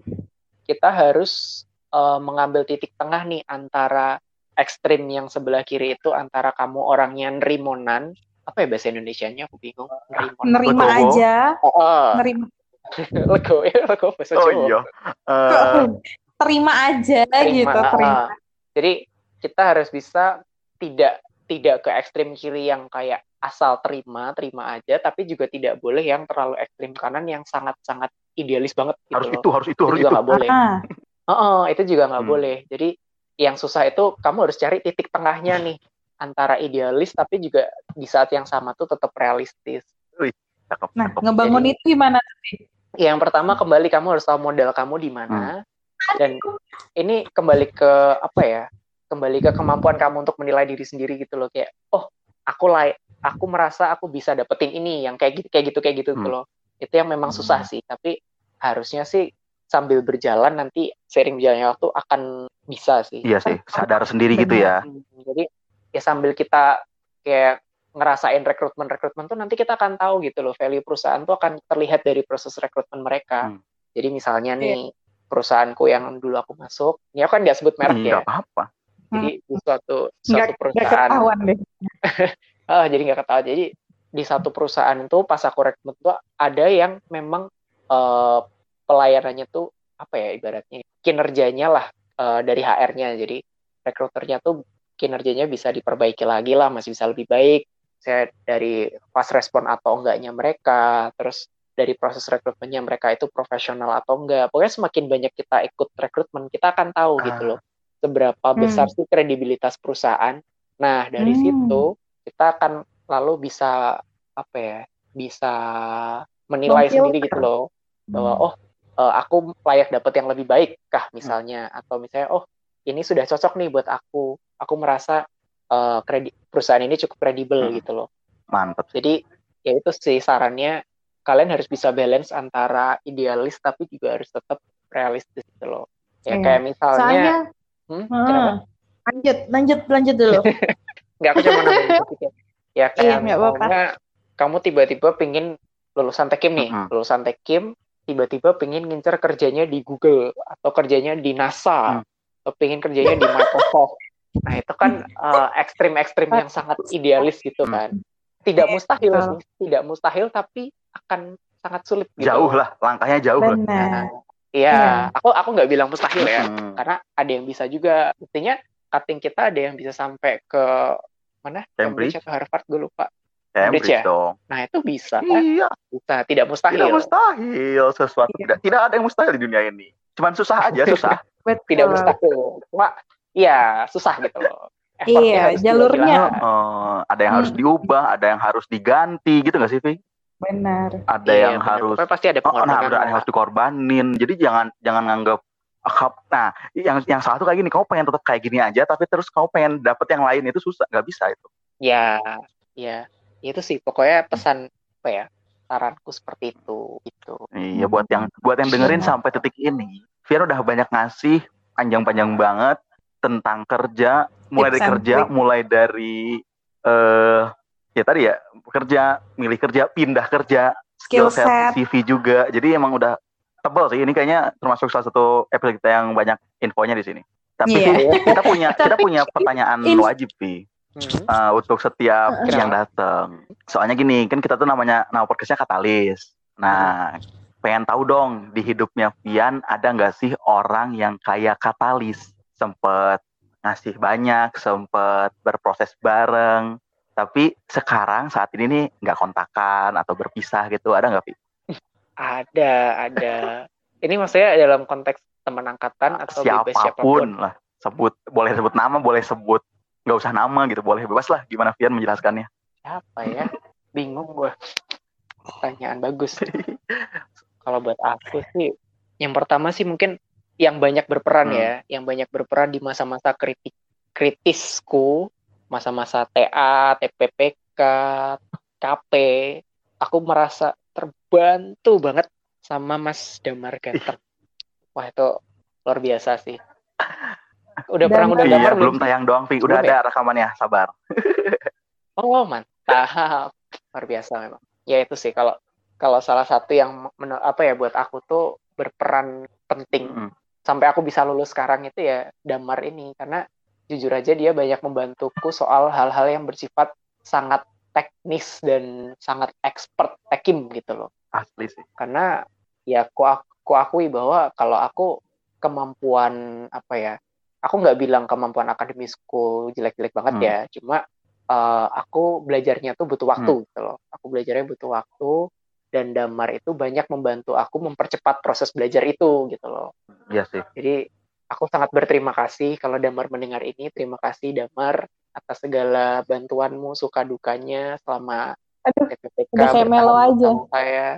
kita harus eh, mengambil titik tengah nih antara ekstrim yang sebelah kiri itu antara kamu orangnya nerimonan apa ya bahasa Indonesianya aku bingung nerimonan nerima Legowo. aja, oh, oh. nerima, lego ya lego bahasa oh iya Eh, terima aja Terima, gitu, terima. ah. Jadi kita harus bisa tidak tidak ke ekstrim kiri yang kayak asal terima terima aja tapi juga tidak boleh yang terlalu ekstrim kanan yang sangat sangat idealis banget gitu harus loh. itu harus itu harus juga itu nggak boleh Ah, Oh, itu juga nggak Hmm. boleh. Jadi yang susah itu kamu harus cari titik tengahnya nih antara idealis tapi juga di saat yang sama tuh tetap realistis. cakep nah, cakep. ngebangun Jadi- itu gimana? Yang pertama kembali kamu harus tahu modal kamu di mana dan ini kembali ke apa ya? kembali ke kemampuan kamu untuk menilai diri sendiri gitu loh kayak oh aku layak aku merasa aku bisa dapetin ini yang kayak gitu kayak gitu kayak gitu, Hmm. loh itu yang memang susah sih tapi harusnya sih sambil berjalan nanti sering berjalannya waktu akan bisa sih Iya sih, sadar sendiri gitu ya. Hmm, jadi ya sambil kita kayak ngerasain rekrutmen rekrutmen tuh nanti kita akan tahu gitu loh value perusahaan tuh akan terlihat dari proses rekrutmen mereka. Hmm. Jadi misalnya nih perusahaanku yang dulu aku masuk, ini aku kan nggak sebut merek Hmm, ya. apa-apa. Jadi di suatu suatu nggak perusahaan, ketahuan deh. ah jadi nggak ketahuan. Jadi di satu perusahaan itu pas aku rekrutmen tuh ada yang memang eh, pelayanannya tuh apa ya ibaratnya kinerjanya lah eh, dari HR-nya. Jadi rekruternya tuh kinerjanya bisa diperbaiki lagi lah, masih bisa lebih baik. Saya dari fast respon atau enggaknya mereka, terus dari proses rekrutmennya mereka itu profesional atau enggak. Pokoknya semakin banyak kita ikut rekrutmen, kita akan tahu Ah. gitu loh seberapa besar sih kredibilitas perusahaan. Nah, dari Hmm. situ kita akan lalu bisa apa ya? Bisa menilai Memfilter. sendiri gitu loh bahwa oh eh, aku layak dapat yang lebih baik kah misalnya atau misalnya oh ini sudah cocok nih buat aku. Aku merasa kredi perusahaan ini cukup kredibel Hmm. gitu loh. Mantap. Jadi ya itu sih sarannya kalian harus bisa balance antara idealis tapi juga harus tetap realistis gitu loh. Ya Iya. kayak misalnya Soalnya, hmm, kenapa? lanjut, lanjut, lanjut dulu. Nggak aku cuma nambahin sedikit. Ya kayak Iya, misalnya kamu tiba-tiba pingin lulusan Tekim nih, Mm-mm. lulusan Tekim tiba-tiba pingin ngincer kerjanya di Google atau kerjanya di NASA Hmm. atau pingin kerjanya di Microsoft. Nah itu kan eh, ekstrim-ekstrim yang sangat idealis gitu Hmm. kan. Tidak mustahil Betul. sih, tidak mustahil tapi akan sangat sulit gitu. Jauh lah, langkahnya jauh lah. Benar. Nah, Iya, Iya. aku aku nggak bilang mustahil ya, Hmm. karena ada yang bisa juga. Buktinya cutting kita ada yang bisa sampai ke mana? Cambridge. atau Harvard gue lupa. Cambridge ya? dong. Nah itu bisa, kan? Iya, bisa, tidak mustahil. tidak mustahil sesuatu Iya. tidak tidak ada yang mustahil di dunia ini. Cuman susah aja, susah. Tidak mustahil. Cuma, iya susah gitu loh. Effortnya Iya, harus jalurnya. Eh, ada yang harus Hmm. diubah, ada yang harus diganti gitu nggak sih, Vi? Benar. Ada Iya, yang benar. harus Pokoknya pasti ada Oh, nah, pengorbanan. ada yang harus dikorbanin. Jadi jangan jangan nganggap ah, nah, yang yang satu kayak gini, kamu pengen tetap kayak gini aja, tapi terus kamu pengen dapet yang lain itu susah, nggak bisa itu. Ya, ya, itu sih. Pokoknya pesan apa ya? Saranku seperti itu, gitu. Iya, buat yang buat yang dengerin Iya. sampai detik ini, Vian udah banyak ngasih panjang-panjang banget tentang kerja, mulai dari Tips and kerja, trick. mulai dari eh ya tadi ya, kerja, milih kerja, pindah kerja, Skill set, set. CV juga. Jadi emang udah tebal sih. Ini kayaknya termasuk salah satu episode kita yang banyak infonya di sini. Tapi. Vi, kita punya kita punya pertanyaan in- wajib Vi Hmm. uh, untuk setiap Heeh. yang datang. Soalnya gini, kan kita tuh namanya nama podcastnya Katalis. Nah, pengen tahu dong di hidupnya Vian ada nggak sih orang yang kayak Katalis? Sempet ngasih banyak, sempet berproses bareng. Tapi sekarang saat ini nih nggak kontakan atau berpisah gitu, ada nggak Vi? Ada, ada. Ini maksudnya dalam konteks teman angkatan atau bebas siapa pun. Siapa pun lah, sebut boleh sebut nama, boleh sebut nggak usah nama gitu, boleh bebas lah. Gimana Vian menjelaskannya? Siapa ya? Bingung gue. Pertanyaan bagus. Kalau buat aku sih, yang pertama sih mungkin yang banyak berperan Hmm. ya, yang banyak berperan di masa-masa kritik kritisku, masa-masa TA, TPPK, KP, aku merasa terbantu banget sama Mas Damar Ganteng. Wah itu luar biasa sih. Udah Dan- pernah udah Iya, damar belum tayang doang, Vi. Udah Belum ya? ada rekamannya, sabar. Oh mantap, luar biasa memang. Ya itu sih kalau kalau salah satu yang apa ya buat aku tuh berperan penting Mm. Sampai aku bisa lulus sekarang itu ya Damar ini karena jujur aja dia banyak membantuku soal hal-hal yang bersifat sangat teknis dan sangat expert tekim gitu loh. Asli sih. Karena ya aku aku akui bahwa kalau aku kemampuan apa ya aku nggak bilang kemampuan akademisku jelek-jelek banget Hmm. ya cuma eh, aku belajarnya tuh butuh waktu gitu loh aku belajarnya butuh waktu dan damar itu banyak membantu aku mempercepat proses belajar itu gitu loh Iya sih. jadi aku sangat berterima kasih kalau damar mendengar ini terima kasih damar atas segala bantuanmu suka dukanya selama Aduh, TPPK udah kayak melo bertahun aja. saya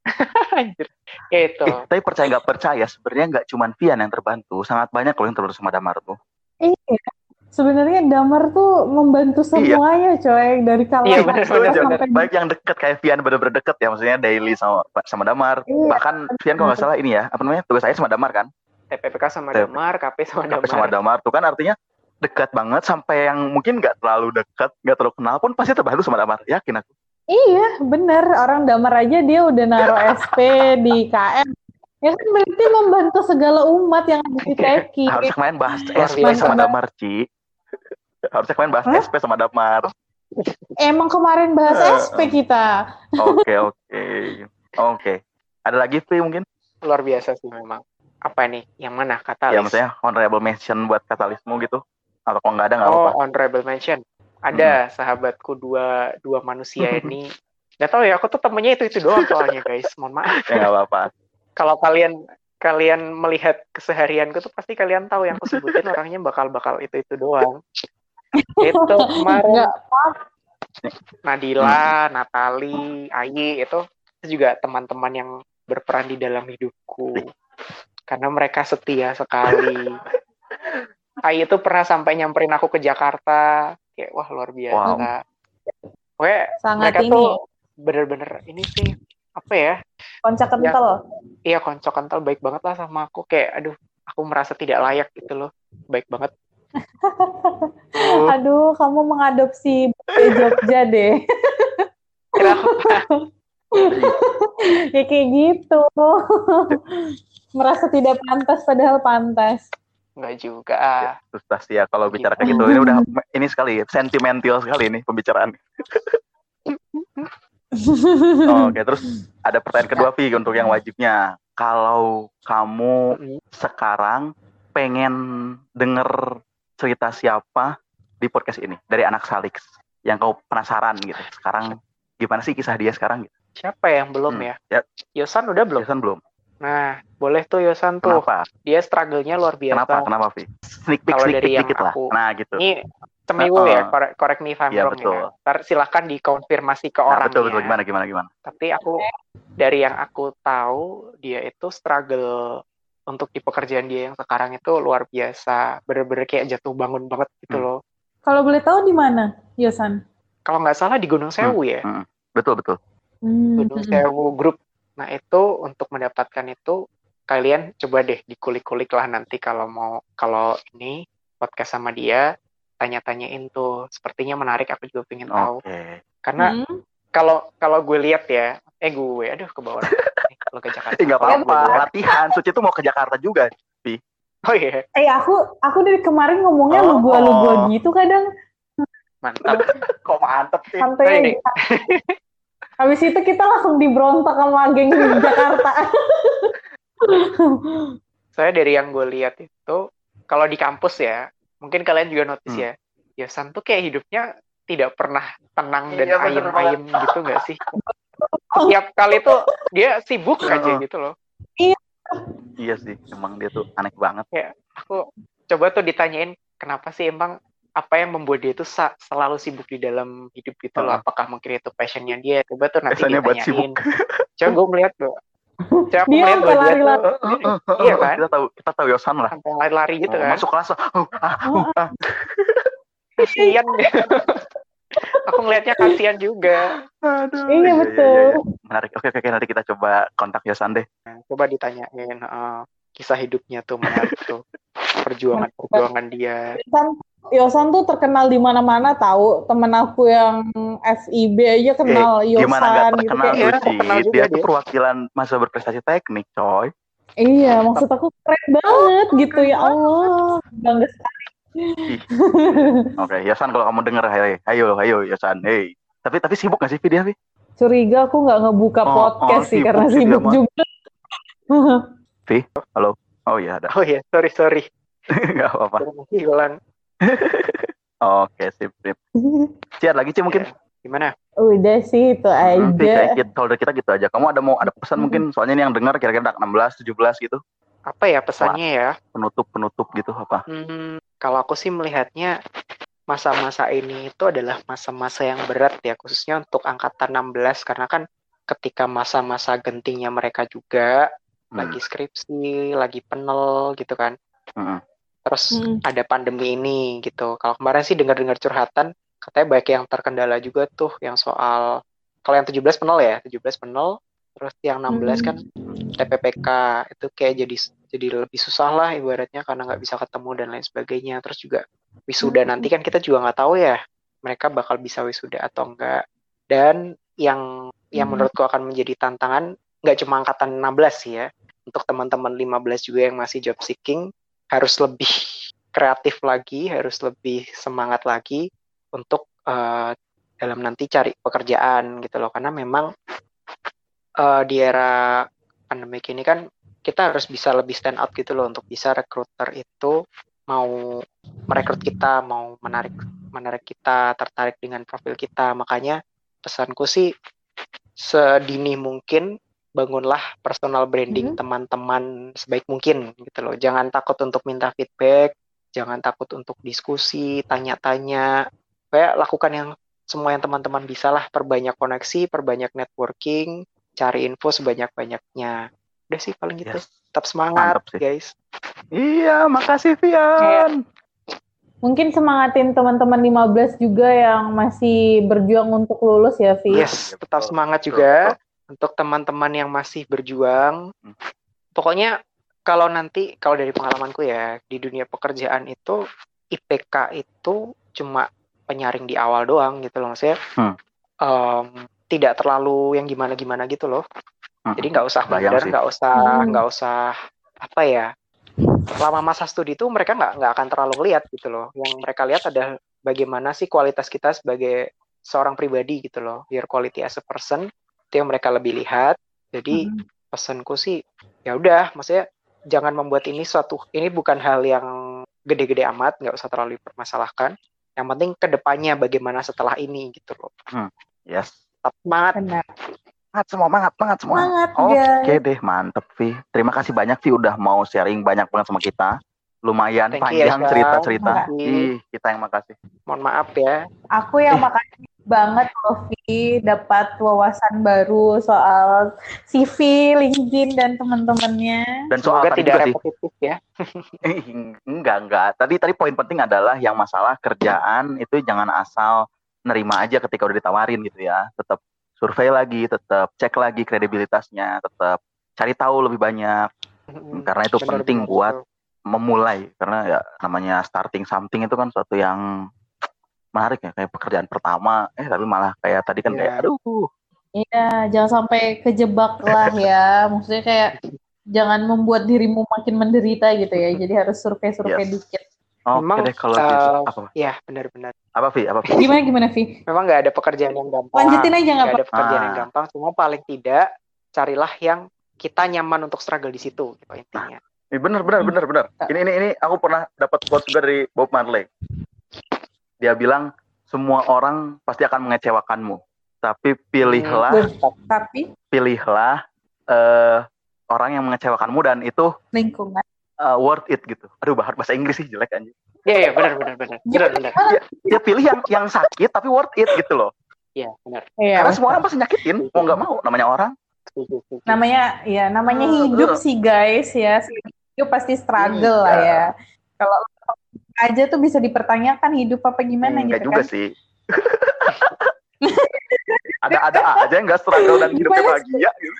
Anjir. Ya itu Eh, tapi percaya nggak percaya, sebenarnya nggak cuma Vian yang terbantu, sangat banyak loh yang terbantu sama Damar tuh. Iya. sebenarnya Damar tuh membantu semuanya coy dari kalau Iya, bener, bener, sampai baik yang deket kayak Vian bener-bener deket ya maksudnya daily sama sama Damar Iya. bahkan Vian kalau nggak salah ini ya apa namanya tugas saya sama Damar kan TPPK sama TPPK. Damar, KP sama Tapi Damar. sama Damar tuh kan artinya dekat banget sampai yang mungkin nggak terlalu dekat nggak terlalu kenal pun pasti terbantu sama Damar yakin aku Iya, bener. Orang Damar aja dia udah naruh SP di KM. Ya kan berarti membantu segala umat yang ada di Teki. harusnya kemarin bahas Luar SP sama Damar Ci harusnya kemarin bahas Hah? SP sama Damar Emang kemarin bahas Eh, SP kita. oke oke oke ada lagi Vi mungkin Luar biasa sih memang. Apa nih? Yang mana? Katalis. ya maksudnya honorable mention buat katalismu gitu atau kalau nggak ada nggak oh, apa-apa honorable mention. Ada sahabatku dua dua manusia ini. Gak tau ya, aku tuh temennya itu itu doang soalnya guys. Mohon maaf. ya nggak apa-apa Kalau kalian kalian melihat keseharianku tuh pasti kalian tahu yang aku sebutin orangnya bakal bakal itu itu doang. Itu kemarin Nadila, Natali, Ayi itu itu juga teman-teman yang berperan di dalam hidupku. Karena mereka setia sekali. Ayi itu pernah sampai nyamperin aku ke Jakarta. Kayak wah luar biasa. Oke, sangat mereka ini tuh bener-bener ini sih apa ya? konca kental. Iya konsol kental baik banget lah sama aku. Kayak aduh, aku merasa tidak layak gitu loh. Baik banget. Uh, Aduh, kamu mengadopsi budaya Jogja deh. kenapa? ya kayak gitu. Merasa tidak pantas padahal pantas. Enggak juga. terus pasti ya kalau bicara kayak gitu ini udah ini sekali sentimental sekali ini pembicaraan Oh, Oke, terus ada pertanyaan kedua Vi untuk yang wajibnya. Kalau kamu Mm-mm. sekarang pengen denger cerita siapa di podcast ini dari anak Salix yang kau penasaran gitu. Sekarang gimana sih kisah dia sekarang gitu? Siapa yang belum Hmm, ya? ya. Yosan udah belum? Yosan belum. Nah, boleh tuh Yosan tuh. Kenapa? Dia struggle-nya luar biasa. Kenapa? Kenapa Vi? Sneak peek, Kalau sneak peek dikit lah. aku- Nah, gitu. Ini cemiwu Uh-uh. ya, correct, correct me if I'm Iya, wrong betul. ya. Ntar silahkan dikonfirmasi ke Nah, orang betul betul gimana gimana gimana. Tapi aku dari yang aku tahu dia itu struggle untuk di pekerjaan dia yang sekarang itu luar biasa, bener-bener kayak jatuh bangun banget gitu Hmm. loh. Kalau boleh tahu di mana, Yosan? Kalau nggak salah di Gunung Sewu ya, Betul betul. Hmm. Gunung Sewu Group. Nah itu untuk mendapatkan itu kalian coba deh dikulik-kulik lah nanti kalau mau kalau ini podcast sama dia tanya-tanyain tuh. Sepertinya menarik aku juga pengen tahu. Oke. Karena Hmm. kalau kalau gue lihat ya, eh gue, aduh ke bawah. Eh, Kalau ke Jakarta. Eh nggak apa-apa. Latihan. Suci tuh mau ke Jakarta juga. Oh iya, Eh aku aku dari kemarin ngomongnya Oh. lu gua lu gua gitu kadang mantap. Kok mantep sih? santai Ini. aja. Habis itu kita langsung dibrontak sama geng di Jakarta. Saya dari yang gue lihat itu, kalau di kampus ya, mungkin kalian juga notice Hmm. ya, Yosan tuh kayak hidupnya tidak pernah tenang dan Iya, bener ayem-ayem gitu nggak sih? Setiap kali tuh dia sibuk aja gitu loh. Iya sih. Emang dia tuh aneh banget. Aku coba tuh ditanyain kenapa sih emang apa yang membuat dia itu sa- selalu sibuk di dalam hidup gitu loh? Apakah mungkin itu passionnya dia? Coba tuh nanti buat ditanyain. Coba gue melihat tuh. Coba aku Dia melihat bahwa dia tuh. Iya kan? Kita tahu kita tahu Yosan lah. sampai lari-lari gitu Oh, kan. Masuk kelas. Uh, uh, aku ngelihatnya kasihan juga. Aduh. Iya, betul. Menarik. Oke, oke, oke, nanti kita coba kontak Yosan deh. Nah, Coba ditanyain eh, kisah hidupnya tuh menarik tuh. Perjuangan-perjuangan dia. Yosan, Yosan tuh terkenal di mana-mana tahu. Temen aku yang FIB aja kenal Eh, Gimana Yosan nggak gitu terkenal. Iya, tuh, Ci? terkenal juga Dia tuh dia. perwakilan masa berprestasi teknik, coy. Iya, maksud aku keren banget gitu ya Allah. Bangga sekali. Oke, Yosan kalau kamu denger, ayo, ayo, ayo Yosan, hey. Tapi tapi sibuk gak sih video Vi? Curiga aku nggak ngebuka Oh, podcast oh, sih sibuk karena sih dia sibuk mah. juga. Oh iya ada. Oh iya, sorry sorry. Gak apa-apa. Hilang. Oke, sip, sip. Ci, ada lagi Ci mungkin? Ya, Gimana? Udah sih itu Hmm, aja. kayak kalau dari kita gitu aja. Kamu ada mau ada pesan Hmm. mungkin? Soalnya ini yang dengar kira-kira anak 16, 17 gitu. Apa ya pesannya ya? Penutup-penutup gitu apa? Hmm, kalau aku sih melihatnya masa-masa ini itu adalah masa-masa yang berat ya, khususnya untuk angkatan 16 karena kan ketika masa-masa gentingnya mereka juga Hmm. lagi skripsi, lagi penel gitu kan. Mm-mm. terus Mm. ada pandemi ini gitu. Kalau kemarin sih dengar-dengar curhatan, katanya banyak yang terkendala juga tuh yang soal kalau yang 17 penol ya, 17 penol, terus yang 16 kan TPPK itu kayak jadi jadi lebih susah lah ibaratnya karena nggak bisa ketemu dan lain sebagainya. Terus juga wisuda Hmm. nanti kan kita juga nggak tahu ya mereka bakal bisa wisuda atau enggak. Dan yang yang Hmm. menurutku akan menjadi tantangan nggak cuma angkatan 16 sih ya. Untuk teman-teman 15 juga yang masih job seeking harus lebih kreatif lagi, harus lebih semangat lagi untuk eh, dalam nanti cari pekerjaan gitu loh. Karena memang eh, di era pandemik ini kan kita harus bisa lebih stand out gitu loh untuk bisa recruiter itu mau merekrut kita, mau menarik menarik kita, tertarik dengan profil kita. Makanya pesanku sih sedini mungkin bangunlah personal branding Mhm. teman-teman sebaik mungkin gitu loh. Jangan takut untuk minta feedback, jangan takut untuk diskusi, tanya-tanya. Kayak lakukan yang semua yang teman-teman bisa lah, perbanyak koneksi, perbanyak networking, cari info sebanyak-banyaknya. Udah sih paling gitu. Yes. Tetap semangat, guys. Iya, makasih Vian. Mungkin semangatin teman-teman 15 juga yang masih berjuang untuk lulus ya, Vi. Yes, Iya, tetap semangat Betul, juga untuk teman-teman yang masih berjuang. Hmm. Pokoknya kalau nanti kalau dari pengalamanku ya di dunia pekerjaan itu IPK itu cuma penyaring di awal doang gitu loh maksudnya. Hmm. em, tidak terlalu yang gimana-gimana gitu loh. Hmm. Jadi nggak usah sih. nggak usah Hmm. nggak usah apa ya. Selama masa studi itu mereka nggak nggak akan terlalu lihat gitu loh. Yang mereka lihat adalah bagaimana sih kualitas kita sebagai seorang pribadi gitu loh. Your quality as a person itu yang mereka lebih lihat. Jadi Mhm. pesanku sih ya udah, maksudnya jangan membuat ini suatu ini bukan hal yang gede-gede amat, nggak usah terlalu dipermasalahkan. Yang penting ke depannya bagaimana setelah ini gitu loh. Yes. Tetap semangat. Benar. Semangat semua, semangat, semangat semua. Semangat, Oke guys. deh, mantep Vi. Terima kasih banyak Vi udah mau sharing banyak banget sama kita. Lumayan Thank panjang cerita-cerita. Ih, kita yang makasih. Mohon maaf ya. Aku yang makasih banget loh, Vi, dapat wawasan baru soal CV, LinkedIn, dan teman-temannya. Dan soal Semoga tidak sih, repetitif ya. Enggak, enggak. Tadi tadi poin penting adalah yang masalah kerjaan itu jangan asal nerima aja ketika udah ditawarin gitu ya. Tetap survei lagi, tetap cek lagi kredibilitasnya, tetap cari tahu lebih banyak karena itu Benar, penting benar, buat memulai karena ya namanya starting something itu kan suatu yang menarik ya kayak pekerjaan pertama eh tapi malah kayak tadi kan Iya. kayak aduh Iya, jangan sampai kejebak lah ya. Maksudnya kayak jangan membuat dirimu makin menderita gitu ya. Jadi harus survei-survei Yes. dikit. Oke Memang, deh kalau eh, gitu apa Ya benar-benar. apa Vi apa Vi Gimana gimana, Vi? Memang nggak ada pekerjaan yang gampang. Lanjutin aja nggak apa? ada pekerjaan yang Ah. gampang. Cuma paling tidak carilah yang kita nyaman untuk struggle di situ gitu intinya. Eh, bener bener bener bener ini ini ini aku pernah dapat quote juga dari Bob Marley dia bilang semua orang pasti akan mengecewakanmu tapi pilihlah Hmm, Tapi pilihlah eh orang yang mengecewakanmu dan itu lingkungan. Eh, worth it gitu. Aduh bahasa bahasa Inggris sih jelek anjing. Iya iya benar benar benar. Benar benar. dia pilih yang yang sakit tapi worth it gitu loh. Iya benar. Iya, karena semua orang pasti nyakitin mau nggak mau namanya orang. Namanya ya namanya Hmm, hidup sih guys ya. Hidup pasti struggle lah Iya. ya. Kalau aja tuh bisa dipertanyakan hidup apa gimana enggak gitu juga kan. sih. Ada ada aja yang nggak struggle dan hidupnya bahagia gitu.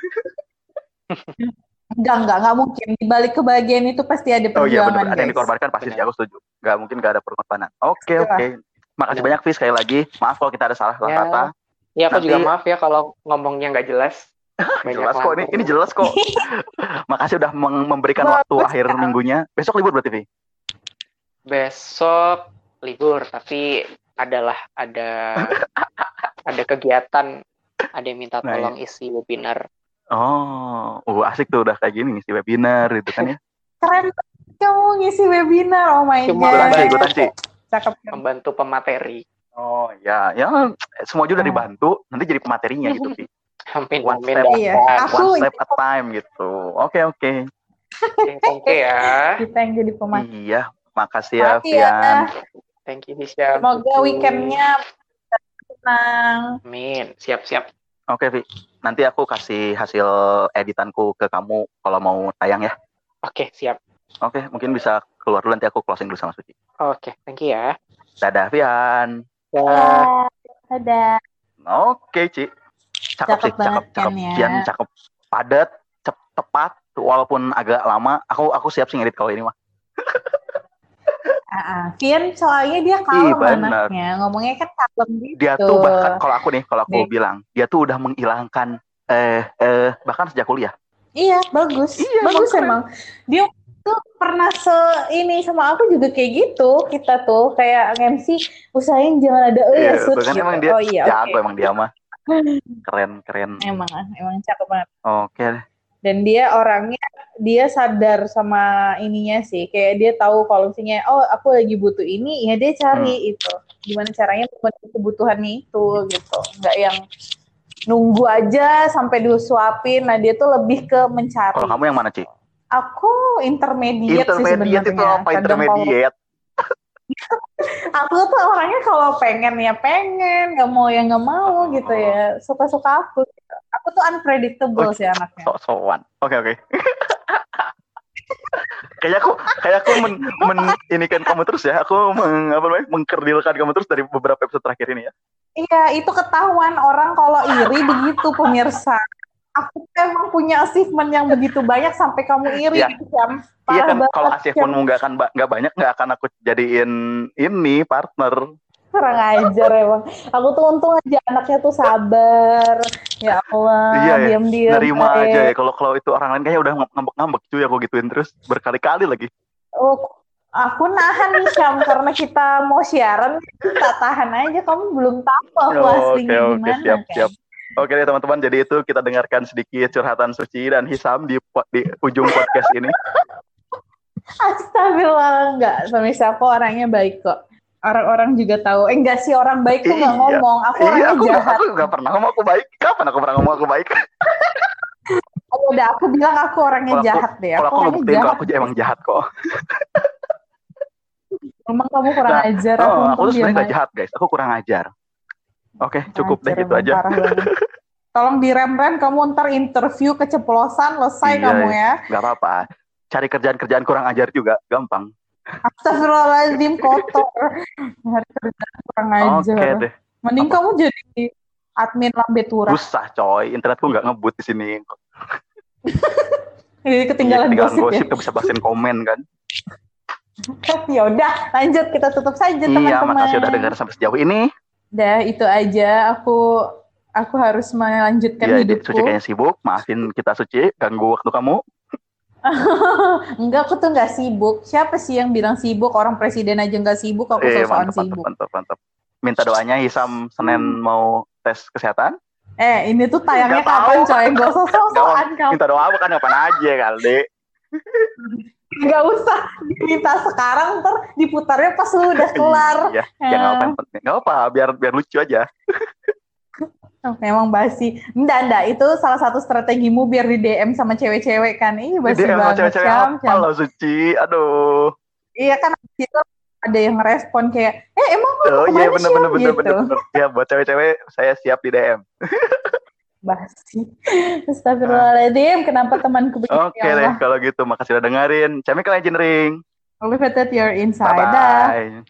enggak enggak enggak mungkin di balik kebahagiaan itu pasti ada Oh iya perjuangan benar, ada yang dikorbankan pasti sih aku setuju. Gak mungkin gak ada pengorbanan. Oke Iya. oke. Makasih Benar. banyak Fis sekali lagi. Maaf kalau kita ada salah Ya. kata. Ya aku Nanti- juga maaf ya kalau ngomongnya nggak jelas. Banyak jelas kok ini ini jelas kok. Makasih udah memberikan Bagus, waktu akhir ya. minggunya. Besok libur berarti Vi. Besok libur tapi adalah ada ada kegiatan ada yang minta Nah, tolong isi webinar Oh, uh, asik tuh udah kayak gini ngisi webinar gitu kan ya. keren kamu ngisi webinar oh my Cuma god ikutan sih. cakep membantu pemateri. Oh ya, ya semua juga udah Hmm. dibantu. Nanti jadi pematerinya gitu Vi. Amin One step. Iya, aku- One step at time gitu. Oke oke. Oke ya. kita yang jadi pemain Iya, makasih ya Makasih ya. Thank you Hisham. semoga weekendnya tenang Amin. Siap-siap. Oke Vi. Nanti aku kasih hasil editanku ke kamu kalau mau tayang ya. Oke, siap. Oke, mungkin bisa keluar dulu nanti aku closing dulu sama Suci. Oke, thank you ya. Dadah Fian. Ya. Ya, ada. Oke, Ci. Cakep, Cakep sih, banget cakep, cakep. kan ya. Fian cakep. Padat, cep- tepat, walaupun agak lama. Aku aku siap sih ngedit kalau ini mah. Ah. Vian soalnya dia kalem bener. anaknya, ngomongnya kan kalem gitu. Dia tuh bahkan kalau aku nih, kalau aku Nih. bilang, dia tuh udah menghilangkan eh eh bahkan sejak kuliah. Iya, bagus. Iya, bagus emang emang. Dia tuh pernah se ini sama aku juga kayak gitu. Kita tuh kayak MC usahain jangan ada eh Iya, ya Sud, gitu. emang dia oh iya, jago oke. emang dia mah. Keren, keren. Emang emang cakep banget. Oke. Dan dia orangnya dia sadar sama ininya sih. Kayak dia tahu kalau misalnya oh aku lagi butuh ini, ya dia cari Hmm. itu. Gimana caranya memenuhi kebutuhannya itu gitu. Enggak yang nunggu aja sampai disuapin. Nah, dia tuh lebih ke mencari. Kalau kamu yang mana, Ci? Aku intermediate, sih Intermediate itu sebenarnya. apa Kadang intermediate? Aku tuh orangnya kalau pengen ya pengen, nggak mau ya nggak mau gitu ya. Suka-suka aku. Gitu. Aku tuh unpredictable Oh, sih anaknya. Sok-sokan. Oke, oke. kayak aku kayak aku men, men- ini kan kamu terus ya. Aku meng, apa namanya? mengkerdilkan kamu terus dari beberapa episode terakhir ini ya. Iya, itu ketahuan orang kalau iri begitu pemirsa. Aku emang punya achievement yang begitu banyak sampai kamu iri, Iya. Syam. Iya Parah kan kalau Syam. achievementmu nggak akan nggak banyak nggak akan aku jadiin ini partner. Kurang ajar emang. Aku tuh untung aja anaknya tuh sabar. Ya Allah, Iya ya, diam-diam. Nerima eh. aja ya. Kalau kalau itu orang lain kayaknya udah ngambek-ngambek cuy aku gituin terus berkali-kali lagi. Oh, aku nahan nih Syam karena kita mau siaran, tak tahan aja. Kamu belum tahu aku Oh, aslinya oke oke gimana siap kan. siap. Oke deh teman-teman, jadi itu kita dengarkan sedikit curhatan Suci dan Hisam di di ujung podcast ini. Astagfirullah enggak, pemirsa aku orangnya baik kok. Orang-orang juga tahu. Eh enggak sih orang baik tuh nggak Iya. ngomong. Aku Iya, aku jahat. aku nggak pernah ngomong aku baik. Kapan aku pernah ngomong aku baik? Oh, udah aku bilang aku orangnya aku- jahat deh. Kalau Aku aku ngebuktiin jahat. aku emang jahat kok. Emang kamu kurang Nah, ajar. Oh, untung aku tuh sebenarnya nggak jahat guys. Aku kurang ajar. Oke, cukup deh gitu aja. Tolong direm-rem kamu ntar interview keceplosan selesai Iya, kamu ya. Gak apa-apa. Cari kerjaan-kerjaan kurang ajar juga gampang. Astagfirullahaladzim kotor. Hari kerja kurang Oke ajar. deh. Mending Apa? kamu jadi admin lambe turah. Susah coy. Internetku nggak ngebut di sini. Jadi ketinggalan Iya, Ketinggalan gosip, gosip, nggak bisa bacain komen kan. ya. ya udah, lanjut kita tutup saja Iya, teman-teman. makasih udah dengar sampai sejauh ini. Udah, itu aja. Aku aku harus melanjutkan Iya, Di- hidupku. Suci kayaknya sibuk. Maafin kita Suci, ganggu waktu kamu. Enggak, aku tuh nggak sibuk. Siapa sih yang bilang sibuk? Orang presiden aja nggak sibuk, aku Eh, sosokan mantap, mantap, sibuk. mantap, mantap. Minta doanya Hisam Senin mau tes kesehatan. Eh, ini tuh tayangnya Nggak tahu. kapan coy? Gak usah sosokan kamu. Minta doa bukan kapan aja kali. Nggak usah diminta sekarang, ntar diputarnya pas lu udah kelar. Iya, ya nggak apa nggak apa, biar biar lucu aja. Oh, memang basi. Enggak, enggak. Itu salah satu strategimu biar di DM sama cewek-cewek kan. Ih, basi emang banget. cewek-cewek apa Syam. lo Suci? Aduh. Iya kan, itu ada yang ngerespon kayak, eh emang kamu Oh iya bener bener bener gitu. bener bener. Ya buat cewek-cewek saya siap di DM. Basi. Astagfirullahaladzim, kenapa temanku begitu Oke ya deh kalau gitu makasih udah dengerin. Chemical Engineering. Leave it at your inside. Bye Dah.